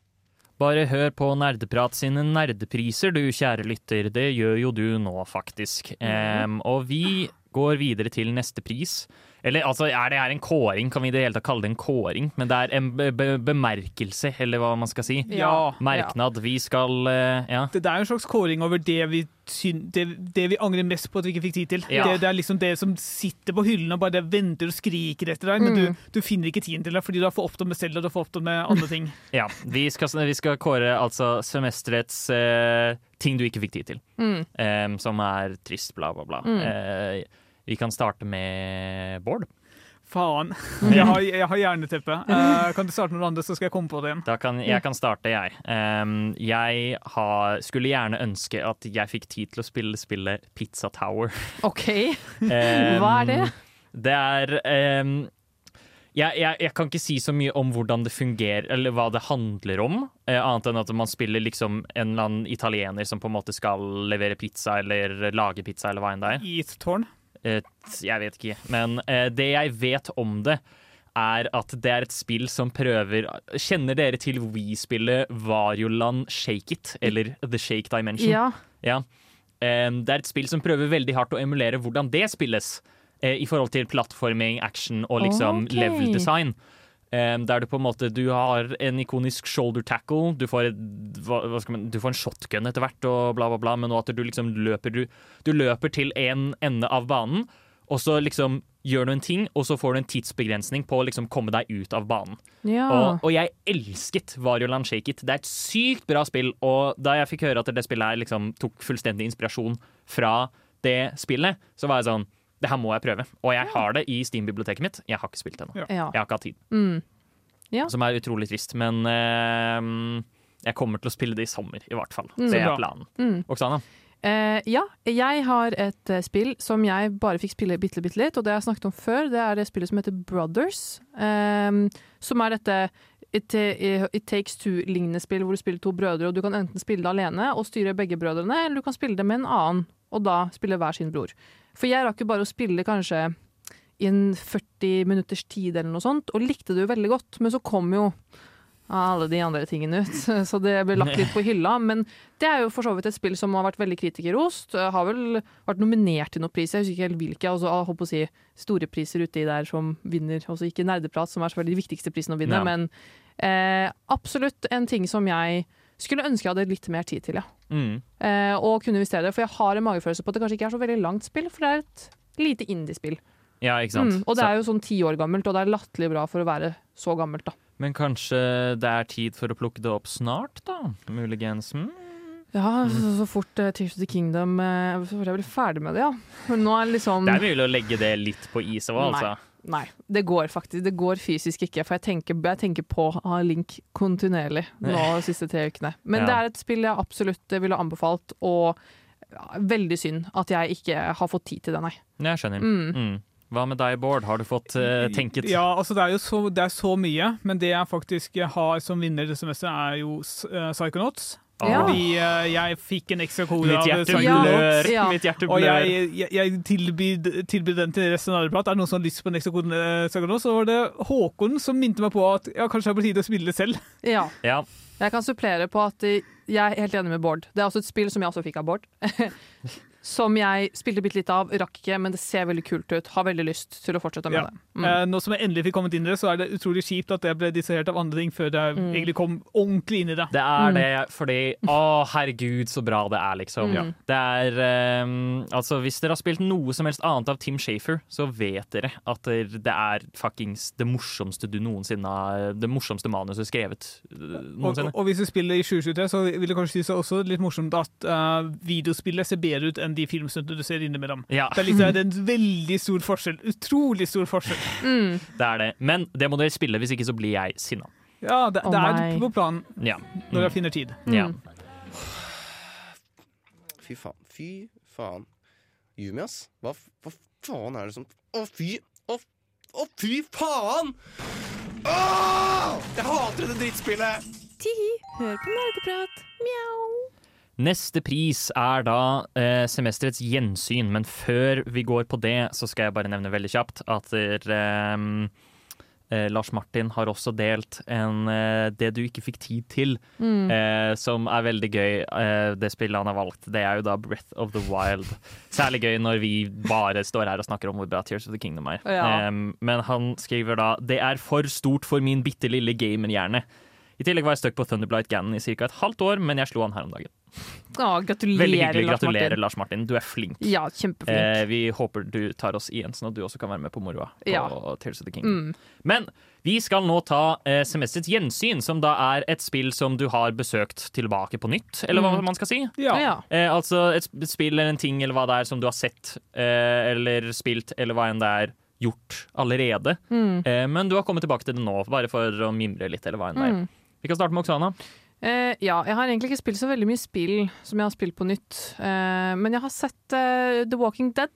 Bare hør på Nerdeprat sine nerdepriser, du kjære lytter. Det gjør jo du nå, faktisk. Um, og vi går videre til neste pris. Eller altså, er det her en kåring? Kan vi i det hele tatt kalle det en kåring? Men det er en be be bemerkelse, eller hva man skal si. Ja. Merknad. Vi skal eh, Ja. Det, det er en slags kåring over det vi, syn, det, det vi angrer mest på at vi ikke fikk tid til. Ja. Det, det er liksom det som sitter på hyllen og bare venter og skriker etter deg, men Mm. du, du finner ikke tiden til det fordi du har for opptatt med selv og du har for opptatt med andre ting. ja. Vi, skal, vi skal kåre altså semesterets eh, ting du ikke fikk tid til. Mm. Em, som er trist, bla, bla, bla. Mm. Eh, vi kan starte med Bård. Faen. Jeg har, jeg har jerneteppe. Uh, kan du starte med noe annet, så skal jeg komme på det igjen. Da kan, jeg kan starte, jeg. Um, jeg har, skulle gjerne ønske at jeg fikk tid til å spille spillet Pizza Tower. OK. Um, Hva er det? Det er um, jeg, jeg, jeg kan ikke si så mye om hvordan det fungerer, eller hva det handler om. Eh, annet enn at man spiller liksom en eller annen italiener som på en måte skal levere pizza eller lage pizza, eller hva enn det er. I et tårn. Eh, jeg vet ikke. Men eh, det jeg vet om det, er at det er et spill som prøver Kjenner dere til We-spillet Varioland Shake It? Eller The Shake Dimension? Ja. Ja. Eh, det er et spill som prøver veldig hardt å emulere hvordan det spilles. I forhold til plattforming, action og liksom okay. level design. Der du på en måte Du har en ikonisk shoulder tackle, du får, et, man, du får en shotgun etter hvert, og bla, bla, bla, men nå at du liksom løper Du, du løper til en ende av banen, og så liksom gjør du en ting, og så får du en tidsbegrensning på å liksom komme deg ut av banen. Ja. Og, og jeg elsket Varioland Shake It. Det er et sykt bra spill, og da jeg fikk høre at det spillet her liksom tok fullstendig inspirasjon fra det spillet, så var jeg sånn Det her må jeg prøve. Og jeg har det i Steam-biblioteket mitt. Jeg har ikke spilt det ennå. Ja. Jeg har ikke hatt tid. Mm. Ja. Som er utrolig trist. Men eh, jeg kommer til å spille det i sommer, i hvert fall. Mm. det er planen. Mm. Oksana? Eh, ja, jeg har et eh, spill som jeg bare fikk spille bitte, bitte litt, og det har jeg snakket om før. Det er det spillet som heter Brothers. ehm, som er dette It, eh, It Takes Two-lignende spill hvor du spiller to brødre, og du kan enten spille det alene og styre begge brødrene, eller du kan spille det med en annen, og da spille hver sin bror. For jeg rakk jo bare å spille kanskje i en 40 minutters tid eller noe sånt, og likte det jo veldig godt, men så kom jo alle de andre tingene ut, så det ble lagt litt på hylla. Men det er jo for så vidt et spill som har vært veldig kritikerrost. Har vel vært nominert til noen priser, jeg husker ikke helt hvilke. Og så håper å si store priser uti der som vinner. Også ikke nerdeprat, som er selvfølgelig de viktigste prisene å vinne, Ja. men eh, absolutt en ting som jeg skulle ønske jeg hadde litt mer tid til, ja. Mm. Eh, og kunne investere. For jeg har en magefølelse på at det kanskje ikke er så veldig langt spill, for det er et lite indiespill. Ja, ikke sant. Mm, og det er jo sånn ti år gammelt, og det er latterlig bra for å være så gammelt, da. Men kanskje det er tid for å plukke det opp snart, da? Muligens. Mm. Ja, så, så fort uh, Tears of the Kingdom uh, Så fort jeg blir ferdig med det, ja. Men nå er det liksom Det er mulig å legge det litt på is òg, altså. Nei, nei, det går faktisk. Det går fysisk ikke. For jeg tenker, jeg tenker på å ha Link kontinuerlig nå de siste tre ukene. Men Ja. det er et spill jeg absolutt ville anbefalt, og ja, veldig synd at jeg ikke har fått tid til det, nei. Jeg skjønner. Mm. Mm. Hva med deg, Bård? Har du fått uh, tenket? Ja, altså det er jo så, det er så mye, men det jeg faktisk har som vinner det semesteret, er jo uh, Psychonauts. Ja. Fordi uh, jeg fikk en ekstra kode Mitt av hjerte blør. Ja. Mitt hjerte Og jeg, jeg, jeg tilbyd, tilbyd den til resten av Nerdeprat. Er det noen som har lyst på en ekstra kode med Så var det Håkon som minte meg på at ja, kanskje det er på tide å spille det selv. Ja. Ja. Jeg kan supplere på at eh, jeg er helt enig med Bård. Det er også et spill som jeg også fikk av Bård. som jeg spilte bitte litt av, rakk ikke, men det ser veldig kult ut. Har veldig lyst til å fortsette med Ja. det. Mm. Eh, nå som jeg endelig fikk kommet inn i det, så er det utrolig kjipt at jeg ble distrahert av andre ting før jeg Mm. egentlig kom ordentlig inn i det. Det er det fordi Å, herregud, så bra det er, liksom. Mm. Det er um, Altså, hvis dere har spilt noe som helst annet av Tim Shafer, så vet dere at det er fuckings det morsomste du noensinne har Det morsomste manuset skrevet noensinne. Og, noensinne. og hvis du spiller i 2023, så vil det kanskje synes det også litt morsomt at uh, videospillet ser bedre ut enn de filmsnuttene du ser innimellom. Ja. Det er liksom det er en veldig stor forskjell. Utrolig stor forskjell. Mm. Det er det. Men det må dere spille, hvis ikke så blir jeg sinna. Ja, det, oh det er på planen Ja. når jeg finner tid. Ja. Fy faen. Fy faen. Yumi, ass. Hva, hva faen er det som Å, fy! Å, å, fy faen! Åh! Jeg hater dette drittspillet! Tihi, hør på nerdeprat. Mjau. Neste pris er da eh, semesterets gjensyn, men før vi går på det, så skal jeg bare nevne veldig kjapt at eh, eh, Lars Martin har også delt en eh, Det du ikke fikk tid til, Mm. eh, som er veldig gøy. Eh, det spillet han har valgt, det er jo da Breath of the Wild. Særlig gøy når vi bare står her og snakker om hvor bra Tears of the Kingdom er. Ja. Men han skriver da Det er for stort for min bitte lille gamerhjerne. I tillegg var jeg stuck på Thunderblight Ganon i ca. et halvt år, men jeg slo han her om dagen. Å, gratulerer, Veldig hyggelig. Lars Gratulerer, Martin. Lars Martin. Du er flink. Ja, kjempeflink. Eh, vi håper du tar oss igjen, sånn at du også kan være med på moroa på Ja. Tales of the King. Mm. Men vi skal nå ta eh, semesterets gjensyn, som da er et spill som du har besøkt tilbake på nytt, eller hva Mm. man skal si. Ja. Ja. Eh, altså et spill eller en ting eller hva det er som du har sett eh, eller spilt, eller hva enn det er gjort allerede. Mm. Eh, men du har kommet tilbake til det nå, bare for å mimre litt, eller hva enn det er. Vi kan starte med Oksana. Uh, ja, jeg har egentlig ikke spilt så veldig mye spill som jeg har spilt på nytt. Uh, men jeg har sett uh, The Walking Dead.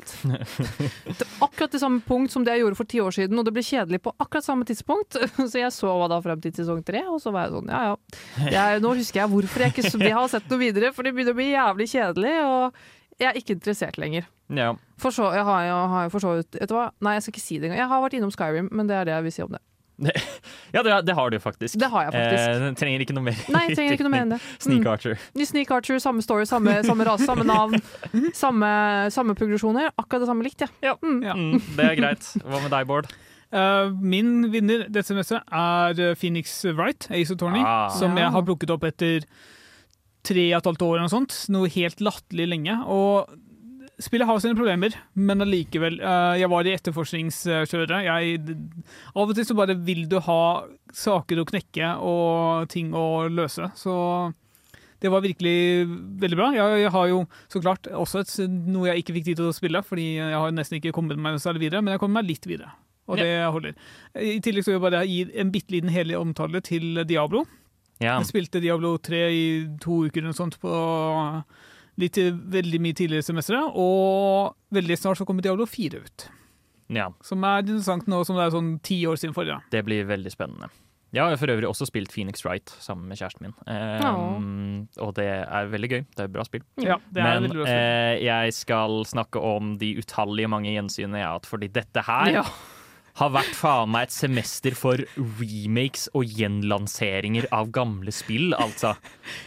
Akkurat til samme punkt som det jeg gjorde for ti år siden, og det ble kjedelig på akkurat samme tidspunkt. Så jeg så hva da frem til sesong tre, og så var jeg sånn, ja ja. Jeg, nå husker jeg hvorfor jeg ikke så- jeg har sett noe videre, for det begynner å bli jævlig kjedelig, og jeg er ikke interessert lenger. Ja. For så, jeg har jo for så vidt Vet du hva? Nei, jeg skal ikke si det engang. Jeg har vært innom Skyrim, men det er det jeg vil si om det. Ja, det, det har du faktisk. Det har jeg faktisk. Eh, trenger ikke noe mer. Nei, trenger ikke noe mer enn det. Sneak Mm. Archer. I Sneak Archer, samme story, samme, samme rase, samme navn, samme, samme progresjoner. Akkurat det samme likt, ja. Mm. Mm, det er greit. Hva med deg, Bård? Uh, min vinner dette semesteret er eh, Phoenix Wright, Ace Attorney, Ah. som jeg har plukket opp etter tre og et halvt år eller noe sånt. Noe helt latterlig lenge. Og spillet har sine problemer, men allikevel. eh, jeg var i etterforskningskjøret. Jeg, av og til så bare vil du ha saker å knekke og ting å løse. Så det var virkelig veldig bra. Jeg, jeg har jo så klart også et, noe jeg ikke fikk tid til å spille, fordi jeg har nesten ikke kommet meg særlig videre, men jeg kommer meg litt videre. Og det holder. I tillegg så vil jeg bare gi en bitte liten hellig omtale til Diablo. Ja. Jeg spilte Diablo 3 i to uker eller noe sånt på litt veldig mye tidligere semestre, og veldig snart så kommer Diablo 4 ut. ja. Som er interessant nå som det er sånn ti år siden forrige. Det blir veldig spennende. Jeg har for øvrig også spilt Phoenix Wright sammen med kjæresten min. Um, og det er veldig gøy. Det er et bra spill. Ja, det er Men veldig bra spill. Uh, jeg skal snakke om de utallige mange gjensynene jeg har hatt, fordi dette her Ja. Har vært faen meg et semester for remakes og gjenlanseringer av gamle spill, altså.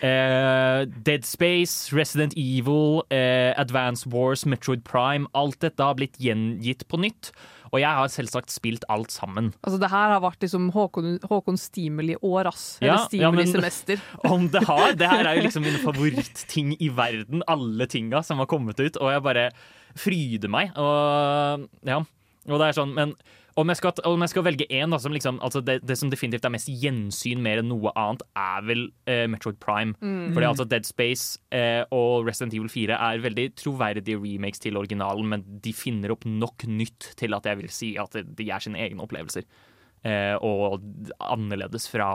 Eh, Dead Space, Resident Evil, eh, Advance Wars, Metroid Prime. Alt dette har blitt gjengitt på nytt. Og jeg har selvsagt spilt alt sammen. Altså, det her har vært liksom Håkon, Håkon Stimuli-år, ass. Eller Ja, ja, Stimuli-semester. Om det har. Det her er jo liksom mine favorittting i verden. Alle tinga som har kommet ut. Og jeg bare fryder meg. Og ja. Og det er sånn, men om jeg skal, om jeg skal velge én, som liksom altså det, det som definitivt er mest gjensyn mer enn noe annet, er vel eh, Metroid Prime. Mm. Fordi altså Dead Space eh, og Resident Evil 4 er veldig troverdige remakes til originalen, men de finner opp nok nytt til at jeg vil si at de er sine egne opplevelser. Eh, og annerledes fra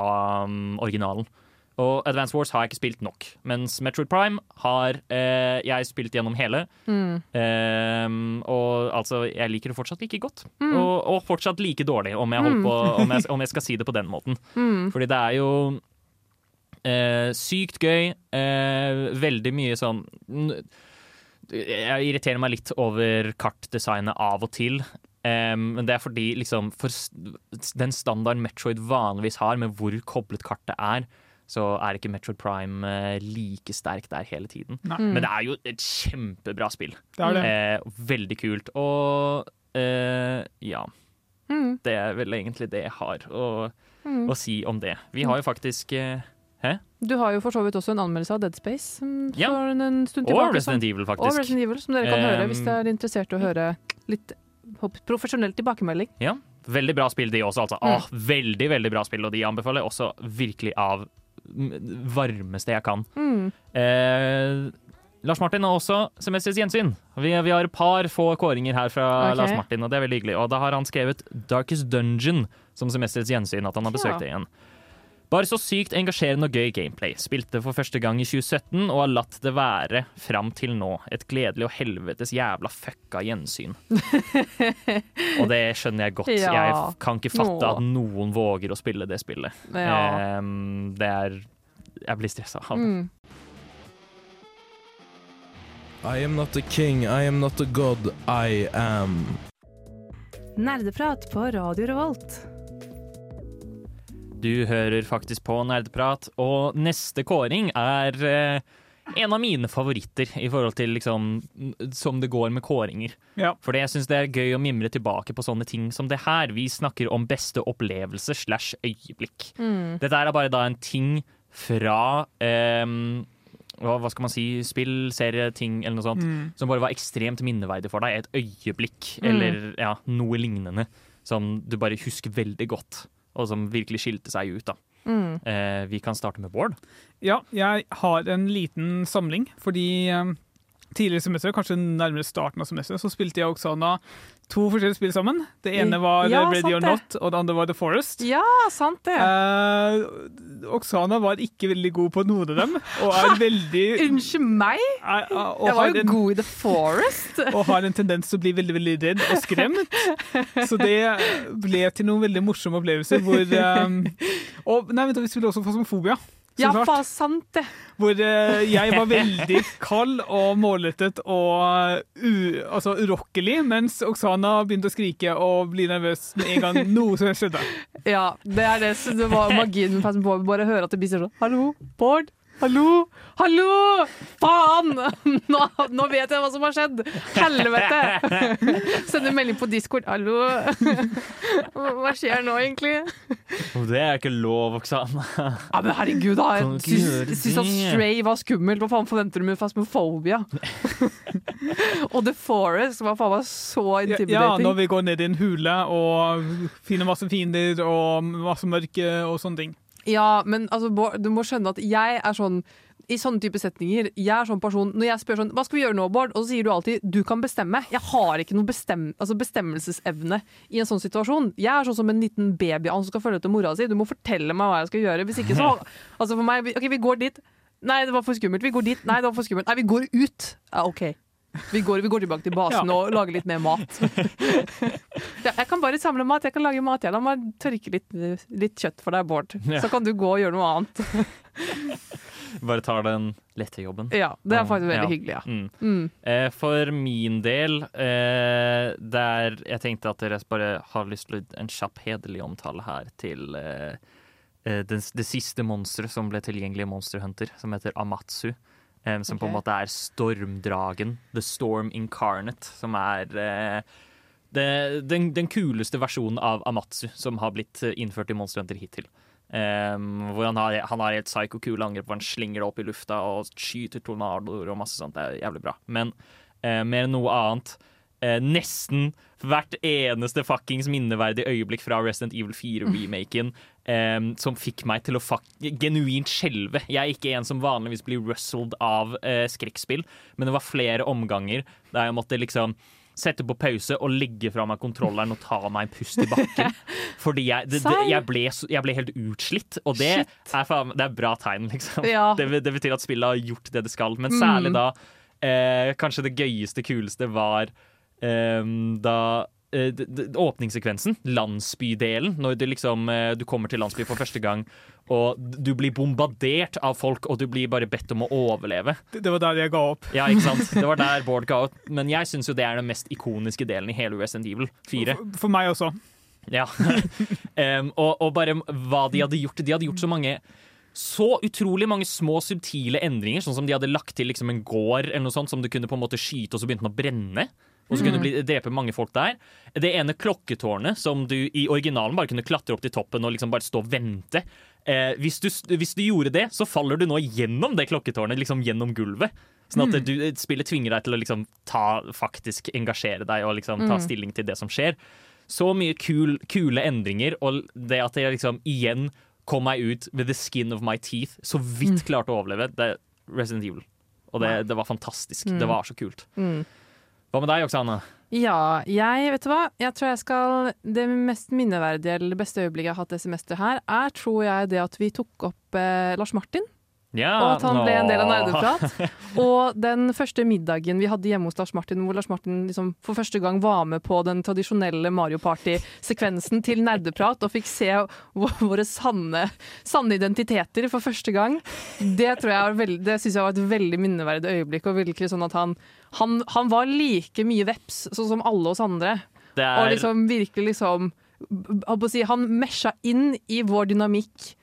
um, originalen. Og Advance Wars har jeg ikke spilt nok, mens Metroid Prime har eh, jeg spilt gjennom hele. Mm. Eh, og altså, jeg liker det fortsatt like godt. Mm. Og, og fortsatt like dårlig, om jeg, Mm. på, om, jeg, om jeg skal si det på den måten. Mm. Fordi det er jo eh, sykt gøy. eh, veldig mye sånn Jeg irriterer meg litt over kartdesignet av og til. Em, men det er fordi liksom, for den standarden Metroid vanligvis har, med hvor koblet kartet er, så er ikke Metroid Prime eh, like sterk der hele tiden. Nei. Men det er jo et kjempebra spill. Det er det. Eh, veldig kult. Og eh, ja. Mm. Det er vel egentlig det jeg har å, Mm. å si om det. Vi har jo faktisk eh, Hæ? Du har jo for så vidt også en anmeldelse av Dead Space mm, Ja. for en stund tilbake, Og. Resident Evil, faktisk. Og Resident Evil, som dere kan høre Um, hvis dere er interessert i å høre litt profesjonell tilbakemelding. Ja, Veldig bra spill, de også. Altså. Mm. Ah, veldig, veldig bra spill, og de anbefaler også virkelig av mm, varmeste jeg kan. Mm. Eh, Lars Martin har også semesterets gjensyn. Vi, vi har et par få kåringer her fra okay. Lars Martin, og det er veldig hyggelig. Og da har han skrevet Darkest Dungeon som semesterets gjensyn, at han har besøkt Ja. det igjen. Bare så sykt engasjerende og gøy gameplay. Spilte for første gang i 2017 og har latt det være fram til nå. Et gledelig og helvetes jævla fucka gjensyn. og det skjønner jeg godt. Ja. Jeg kan ikke fatte at noen våger å spille det spillet. Ja. Um, det er Jeg blir stressa av det. Mm. I am not a king, I am not a god, I am. Nerdeprat på Radio Revolt. Du hører faktisk på Nerdprat, og neste kåring er eh, en av mine favoritter i forhold til liksom som det går med kåringer. Ja. For jeg syns det er gøy å mimre tilbake på sånne ting som det her. Vi snakker om beste opplevelse slash øyeblikk. Mm. Dette er bare da en ting fra eh, hva skal man si, spill, serie, ting eller noe sånt, Mm. som bare var ekstremt minneverdig for deg. Et øyeblikk Mm. eller ja, noe lignende som du bare husker veldig godt, og som virkelig skilte seg ut. da. Mm. Eh, vi kan starte med Bård. Ja, jeg har en liten samling, fordi eh, tidligere semester, kanskje nærmere starten av semesteret, så spilte jeg og Oksana to forskjellige spill sammen. Det ene var Ja, Ready or. Not, og det andre var The Forest. Ja, sant det. Eh, Oksana var ikke veldig god på noen av dem, og er veldig Unnskyld meg? er, og Jeg var jo en- god i The Forest. og har en tendens til å bli veldig veldig redd og skremt. Så det ble til noen veldig morsomme opplevelser hvor um, og, Nei, vent, vi spiller også Fasmofobia. Ja, faen, sant det. Hvor eh, jeg var veldig kald og målrettet og u, altså urokkelig, mens Oksana begynte å skrike og bli nervøs med en gang noe som skjedde. Ja, det er det som det var magien med Fast and Bare høre at det blir sånn Hallo, Bård? Hallo? Hallo! Faen! Nå, nå vet jeg hva som har skjedd! Helvete! Sender melding på Discord. Hallo? Hva skjer nå, egentlig? Det er ikke lov, Oksane. Ja, men herregud, da. Jeg syns syns at. Stray var skummelt. Hva faen forventer du med Fasmofobia? Og The Forest hva faen var så intimidating. Ja, ja, når vi går ned i en hule og finner masse fiender og masse mørke og sånne ting. Ja, men altså, du må skjønne at jeg er sånn i sånne type setninger, jeg er sånn person Når jeg spør sånn, hva skal vi gjøre nå, Bård? Og så sier du alltid, du kan bestemme. Jeg har ikke noe bestem, altså bestemmelsesevne i en sånn situasjon. Jeg er sånn som en liten baby som skal følge etter mora si. Du må fortelle meg hva jeg skal gjøre. Hvis ikke så Altså for meg, OK, vi går dit. Nei, det var for skummelt. Vi går dit. Nei, det var for skummelt. Nei, vi går ut. Ja, OK. Vi går, vi går tilbake til basen og lager litt mer mat. Jeg kan bare samle mat. Jeg kan lage mat. Jeg La meg tørke litt, litt kjøtt for deg, Bård. Så kan du gå og gjøre noe annet. Bare tar den lette jobben. Ja, det er faktisk veldig Ja. hyggelig, ja. Mm. Mm. Eh, for min del, eh, der jeg tenkte at dere bare har lyst til en kjapp hederlig omtale her til eh, det, det siste monsteret som ble tilgjengelig i Monster Hunter, som heter Amatsu. Eh, som på en måte er stormdragen. The Storm Incarnate, som er uh, det, den, den kuleste versjonen av Amatsu som har blitt eh, innført i Monster Hunter hittil. Um, hvor han har, han har helt psyko kule angrep hvor han slinger det opp i lufta og skyter tornadoer og masse sånt. Det er jævlig bra. Men uh, mer enn noe annet eh, Nesten hvert eneste fuckings minneverdige øyeblikk fra Resident Evil 4-remaken eh, som fikk meg til å genuint skjelve. Jeg er ikke en som vanligvis blir rustled av uh, skrekkspill, men det var flere omganger der jeg måtte liksom sette på pause og legge fra meg kontrolleren og ta meg en pust i bakken. Fordi jeg, det, det, jeg, ble, jeg ble helt utslitt, og det er, faen, det er bra tegn, liksom. Ja. Det, det betyr at spillet har gjort det det skal. Men Mm. særlig da eh, Kanskje det gøyeste, kuleste var eh, da åpningssekvensen, landsbydelen, når du liksom eh, Du kommer til landsby for første gang, og du blir bombardert av folk, og du blir bare bedt om å overleve. Det, det var der jeg ga opp. Ja, ikke sant? Det var der Bård ga opp. Men jeg syns jo det er den mest ikoniske delen i hele Resident Evil 4. For, for meg også. Ja. um, og, og bare hva de hadde gjort. De hadde gjort så mange så utrolig mange små subtile endringer, sånn som de hadde lagt til liksom en gård eller noe sånt som du kunne på en måte skyte, og så begynte den å brenne. Og så kunne Mm. du bli, drepe mange folk der. Det ene klokketårnet som du i originalen bare kunne klatre opp til toppen og liksom bare stå og vente. Eh, hvis, du, hvis du gjorde det, så faller du nå gjennom det klokketårnet, liksom gjennom gulvet. Sånn at Mm. du, spillet tvinger deg til å liksom ta, faktisk engasjere deg og liksom ta Mm. stilling til det som skjer. Så mye kul, kule endringer, og det at jeg liksom igjen kom meg ut with the skin of my teeth, så vidt klarte å overleve, det er Resident Evil. Og det, det var fantastisk. Det var så kult. Mm. Hva med deg, Oksana? Ja, jeg vet du hva? Jeg tror jeg skal Det mest minneverdige eller det beste øyeblikket jeg har hatt det semesteret her, er tror jeg det at vi tok opp eh, Lars Martin. Ja, og at han ble en del av. Nerdeprat. Og den første middagen vi hadde hjemme hos Lars Martin, hvor Lars Martin liksom for første gang var med på den tradisjonelle Mario Party-sekvensen til Nerdeprat og fikk se våre sanne, sanne identiteter for første gang. Det tror jeg det synes jeg var et veldig minneverdig øyeblikk. Og virkelig sånn at han, han, han var like mye veps sånn som alle oss andre. Er... Og liksom virkelig liksom si, Han mesja inn i vår dynamikk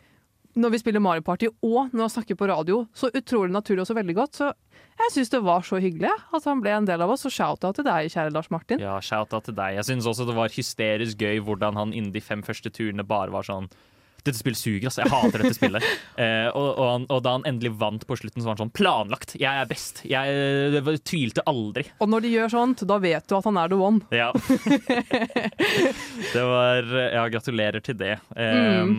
når vi spiller Mario Party og når han snakker på radio. Så utrolig naturlig og så veldig godt. Så jeg syns det var så hyggelig at han ble en del av oss. Og shout-out til deg, kjære Lars Martin. Ja, shout-out til deg. Jeg syns også det var hysterisk gøy hvordan han innen de fem første turene bare var sånn dette spillet suger, ass. Jeg hater dette spillet. Eh, og, og, han, og da han endelig vant på slutten, så var han sånn Planlagt! Jeg er best! Jeg var, tvilte aldri. Og når de gjør sånt, da vet du at han er the one. Ja. det var Ja, gratulerer til det. Eh,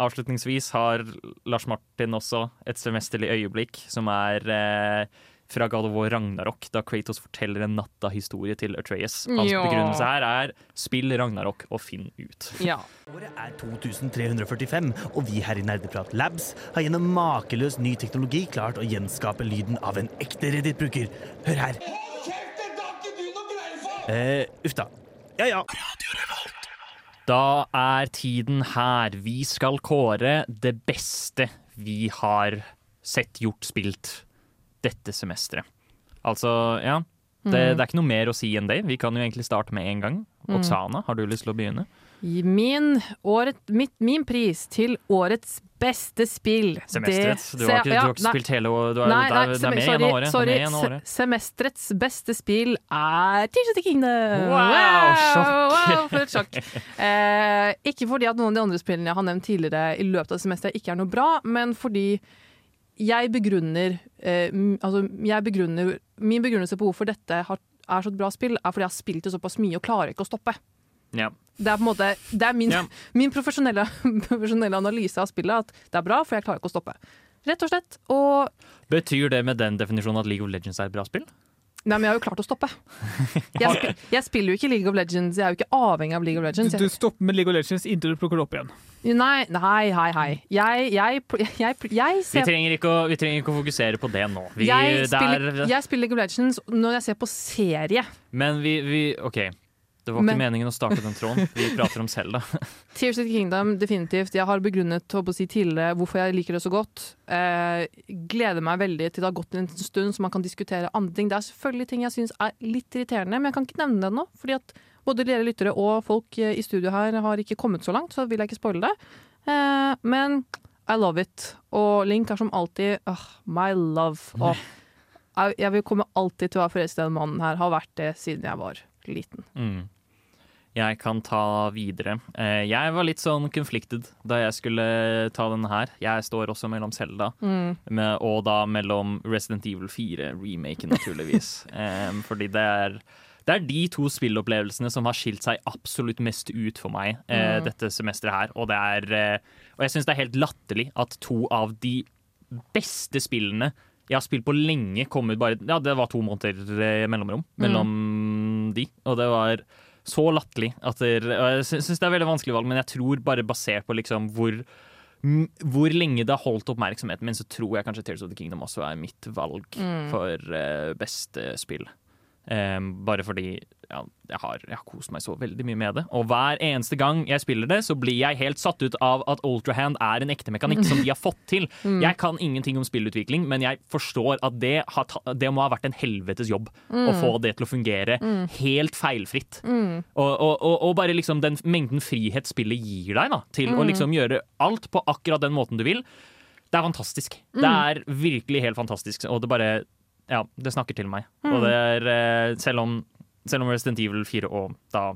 Avslutningsvis har Lars Martin også et semesterlig øyeblikk som er eh, fra God of War Ragnarok, da Kratos forteller en natta-historie til Atreas. Hans Ja. begrunnelse her er 'spill Ragnarok og finn ut'. Året er 2345, og vi her i Nerdeprat Labs har gjennom makeløs ny teknologi klart å gjenskape lyden av en ekte Reddit-bruker. Hør her. Eh, uff da. Ja ja. Da er tiden her. Vi skal kåre det beste vi har sett, gjort, spilt dette semesteret. Altså, ja. Det, Mm. det er ikke noe mer å si enn det. Vi kan jo egentlig starte med en gang. Mm. Oksana, har du lyst til å begynne? Min, året, mitt, min pris til årets beste spill Semesterets. det- Du har ikke, se- du har ikke nei. spilt hele året. Du er, Nei, det nei, er, det er sem- med sorry, gjennom året. Er sorry. med gjennom Se- Semesterets beste spill er Tears of the Kingdom! Wow, sjokk. wow, for et sjokk. Eh, ikke fordi at noen av de andre spillene jeg har nevnt tidligere i løpet av semesteret ikke er noe bra, men fordi jeg begrunner, eh, altså, jeg begrunner Min begrunnelse på hvorfor dette har, er så et bra spill, er fordi jeg har spilt det såpass mye og klarer ikke å stoppe. Ja. Det er på en måte Det er min, Ja. min profesjonelle, profesjonelle analyse av spillet at det er bra, for jeg klarer ikke å stoppe. Rett og slett. Og Betyr det med den definisjonen at League of Legends er et bra spill? Nei, men jeg har jo klart å stoppe. Jeg, spi jeg spiller jo ikke League of Legends, jeg er jo ikke avhengig av League of Legends. Du, du stopper med League of Legends inntil du plukker det opp igjen. nei, nei, hei, hei. Jeg, jeg, jeg, jeg, Vi ser trenger ikke å, vi trenger ikke å fokusere på det nå. Vi, er- spiller, jeg spiller League of Legends når jeg ser på serie. Men vi, vi OK. Det var ikke Men- meningen å starte den tråden. Vi prater om Selda. Tears of the Kingdom, definitivt. Jeg har begrunnet å si, tidligere hvorfor jeg liker det så godt. Eh, gleder meg veldig til det har gått en stund, så man kan diskutere andre ting. Det er selvfølgelig ting jeg syns er litt irriterende, men jeg kan ikke nevne det nå. fordi at både dere lyttere og folk eh, i studio her har ikke kommet så langt, så vil jeg ikke spoile det. Eh, men I love it. Og Link er som alltid oh, my love. Og jeg vil komme alltid til å være forelsket i den mannen her. Har vært det siden jeg var liten. Mm. Jeg kan ta videre. Eh, Jeg var litt sånn conflicted da jeg skulle ta denne her. Jeg står også mellom Selda Mm. og da mellom Resident Evil 4-remaken, naturligvis. Fordi det er det er de to spillopplevelsene som har skilt seg absolutt mest ut for meg eh, Mm. dette semesteret her. Og, det er, eh, og jeg syns det er helt latterlig at to av de beste spillene jeg har spilt på lenge, kom ut bare Ja, det var to måneder mellomrom mellom de. Og det var så latterlig at Jeg syns det er veldig vanskelig valg, men jeg tror bare basert på liksom hvor hvor lenge det har holdt oppmerksomheten min, så tror jeg kanskje Tears of the Kingdom også er mitt valg Mm. for uh, beste spill. Um, bare fordi ja, jeg, har, jeg har kost meg så veldig mye med det. Og hver eneste gang jeg spiller det, så blir jeg helt satt ut av at Ultrahand er en ekte mekanikk som de har fått til. Mm. Jeg kan ingenting om spillutvikling, men jeg forstår at det, har ta, det må ha vært en helvetes jobb Mm. å få det til å fungere Mm. helt feilfritt. Mm. Og, og, og, og bare liksom den mengden frihet spillet gir deg da, til å Mm. liksom gjøre alt på akkurat den måten du vil, det er fantastisk. Mm. Det er virkelig helt fantastisk, og det bare Ja, det snakker til meg. Mm. Og det er eh, Selv om, selv om Resident Evil 4 og da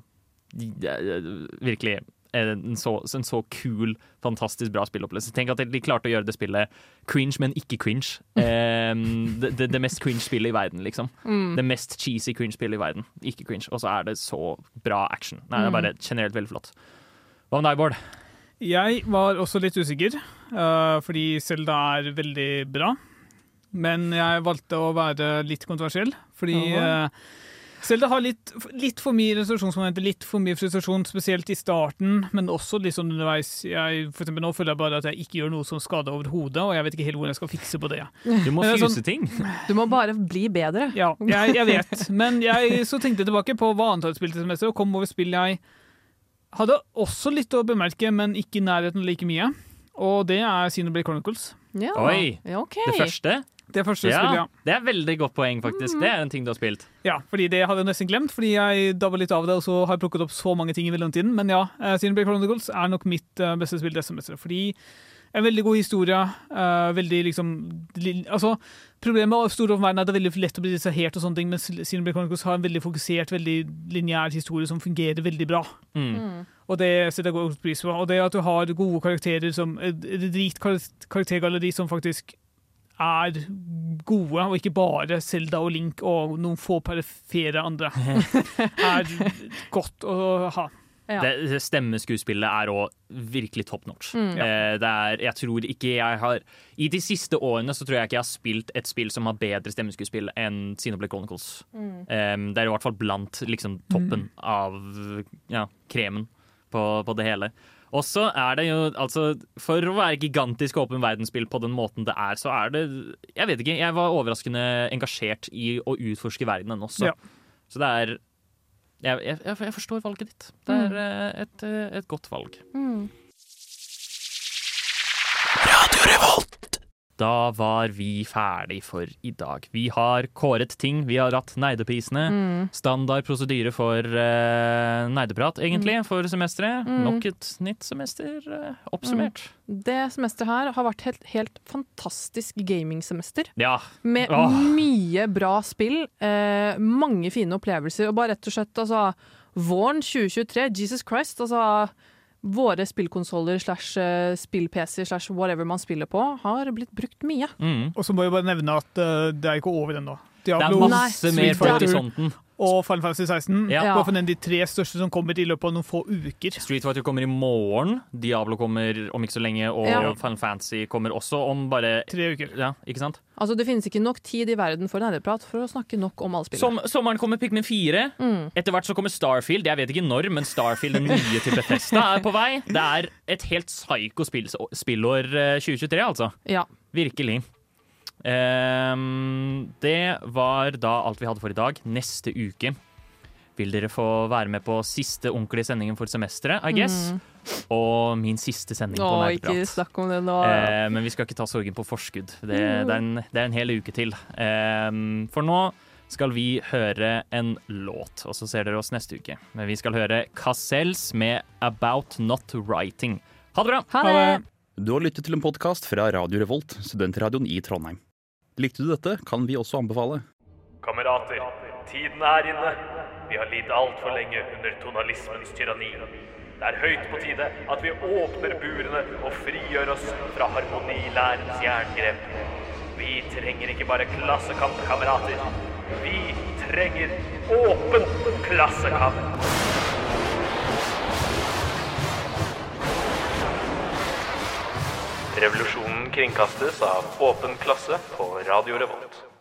virkelig en så, en så kul, fantastisk bra spillopplevelse. Tenk at de klarte å gjøre det spillet cringe, men ikke cringe. Eh, det, det, det mest cringe spillet i verden, liksom. Mm. Det mest cheesy cringe spillet i verden. Ikke cringe. Og så er det så bra action. Nei, det er Mm. bare generelt veldig flott. Hva med deg, Bård? Jeg var også litt usikker, uh, fordi Selda er veldig bra. Men jeg valgte å være litt kontroversiell, fordi Jaha. Eh, Zelda har litt, litt for mye irritasjonsmomenter, litt for mye frustrasjon, spesielt i starten, men også sånn underveis. Jeg, for eksempel, nå føler jeg bare at jeg ikke gjør noe som skader overhodet, og jeg vet ikke helt hvordan jeg skal fikse på det. Du må fuse sånn- ting. Du må bare bli bedre. Ja, jeg, jeg vet. Men jeg så tenkte jeg tilbake på hva antallet spilte som mester, og kom over spill jeg hadde også litt å bemerke, men ikke i nærheten like mye. Og det er Xenoblade Chronicles. Ja. Oi! Ja, ok. Det første? Det første spillet, ja. Det er veldig godt poeng, faktisk. Det er en ting du har spilt. Ja, fordi det hadde jeg nesten glemt, fordi jeg dabba litt av det, og så har jeg plukket opp så mange ting i mellomtiden. Men ja, Xenoblade Chronicles er nok mitt eh, beste spill det semesteret. Fordi en veldig god historie. Uh, veldig liksom li- Altså, problemet med Store verden er at det er veldig lett å bli distrahert og sånne ting, mens Xenoblade Chronicles har en veldig fokusert, veldig lineær historie som fungerer veldig bra. Mm. Og det setter jeg godt pris på. Og det at du har gode karakterer som Et et rikt karaktergalleri som faktisk er gode, og ikke bare Selda og Link og noen få perifere andre, er godt å ha. Det, stemmeskuespillet er òg virkelig top notch. Mm. Eh, det er, jeg tror ikke jeg har I de siste årene så tror jeg ikke jeg har spilt et spill som har bedre stemmeskuespill enn Xenoblade Chronicles. Mm. Eh, det er i hvert fall blant liksom, toppen av ja, kremen på, på det hele. Og så er det jo altså For å være gigantisk åpen verdensspill på den måten det er, så er det Jeg vet ikke. Jeg var overraskende engasjert i å utforske verdenen også. Ja. Så det er jeg, jeg, jeg jeg forstår valget ditt. Det er eh, et, eh, et godt valg. Mm. Da var vi ferdig for i dag. Vi har kåret ting, vi har ratt Neideprisene. Mm. Standard prosedyre for uh, neideprat, egentlig, for semesteret. Mm. Nok et nytt semester uh, oppsummert. Det semesteret her har vært helt, helt fantastisk gamingsemester. Ja. Med Åh. mye bra spill, uh, mange fine opplevelser, og bare rett og slett altså Våren 2023, Jesus Christ, altså Våre spillkonsoller slash eh, spill-PC slash whatever man spiller på, har blitt brukt mye. Og så må jeg bare nevne at uh, det er ikke over ennå. er masse mer på horisonten. Og Final Fantasy 16. Ja. Bare for de tre største som kommer i løpet av noen få uker. Street Fighter kommer i morgen, Diablo kommer om ikke så lenge, og Ja. Final Fantasy kommer også om bare Tre uker. Ja, ikke sant? Altså, Det finnes ikke nok tid i verden for nerdeprat for å snakke nok om alle spillene. Som, sommeren kommer Pikmin 4. Mm. Etter hvert så kommer Starfield. Jeg vet ikke når, men Starfield, den nye til Bethesda, er på vei. Det er et helt psyko spillår eh, 2023, altså. Ja. Virkelig. Ehm, det var da alt vi hadde for i dag. Neste uke vil dere få være med på siste ordentlige sendingen for semesteret, I guess. Mm. Og min siste sending på Å, ikke snakk om det nå. Eh, men vi skal ikke ta sorgen på forskudd. Det, det, er, en, det er en hel uke til. Ehm, for nå skal vi høre en låt, og så ser dere oss neste uke. Men vi skal høre Cassels med 'About Not Writing'. Ha det bra! Ha det! Du har lyttet til en podkast fra Radio Revolt, studentradioen i Trondheim. Likte du dette, kan vi også anbefale. Kamerater, tiden er inne. Vi har lidd altfor lenge under tonalismens tyranni. Det er høyt på tide at vi åpner burene og frigjør oss fra harmonilærens jerngrep. Vi trenger ikke bare klassekamp, kamerater. Vi trenger åpen klassekamp. Revolusjonen kringkastes av Åpen klasse på Radio Revolt.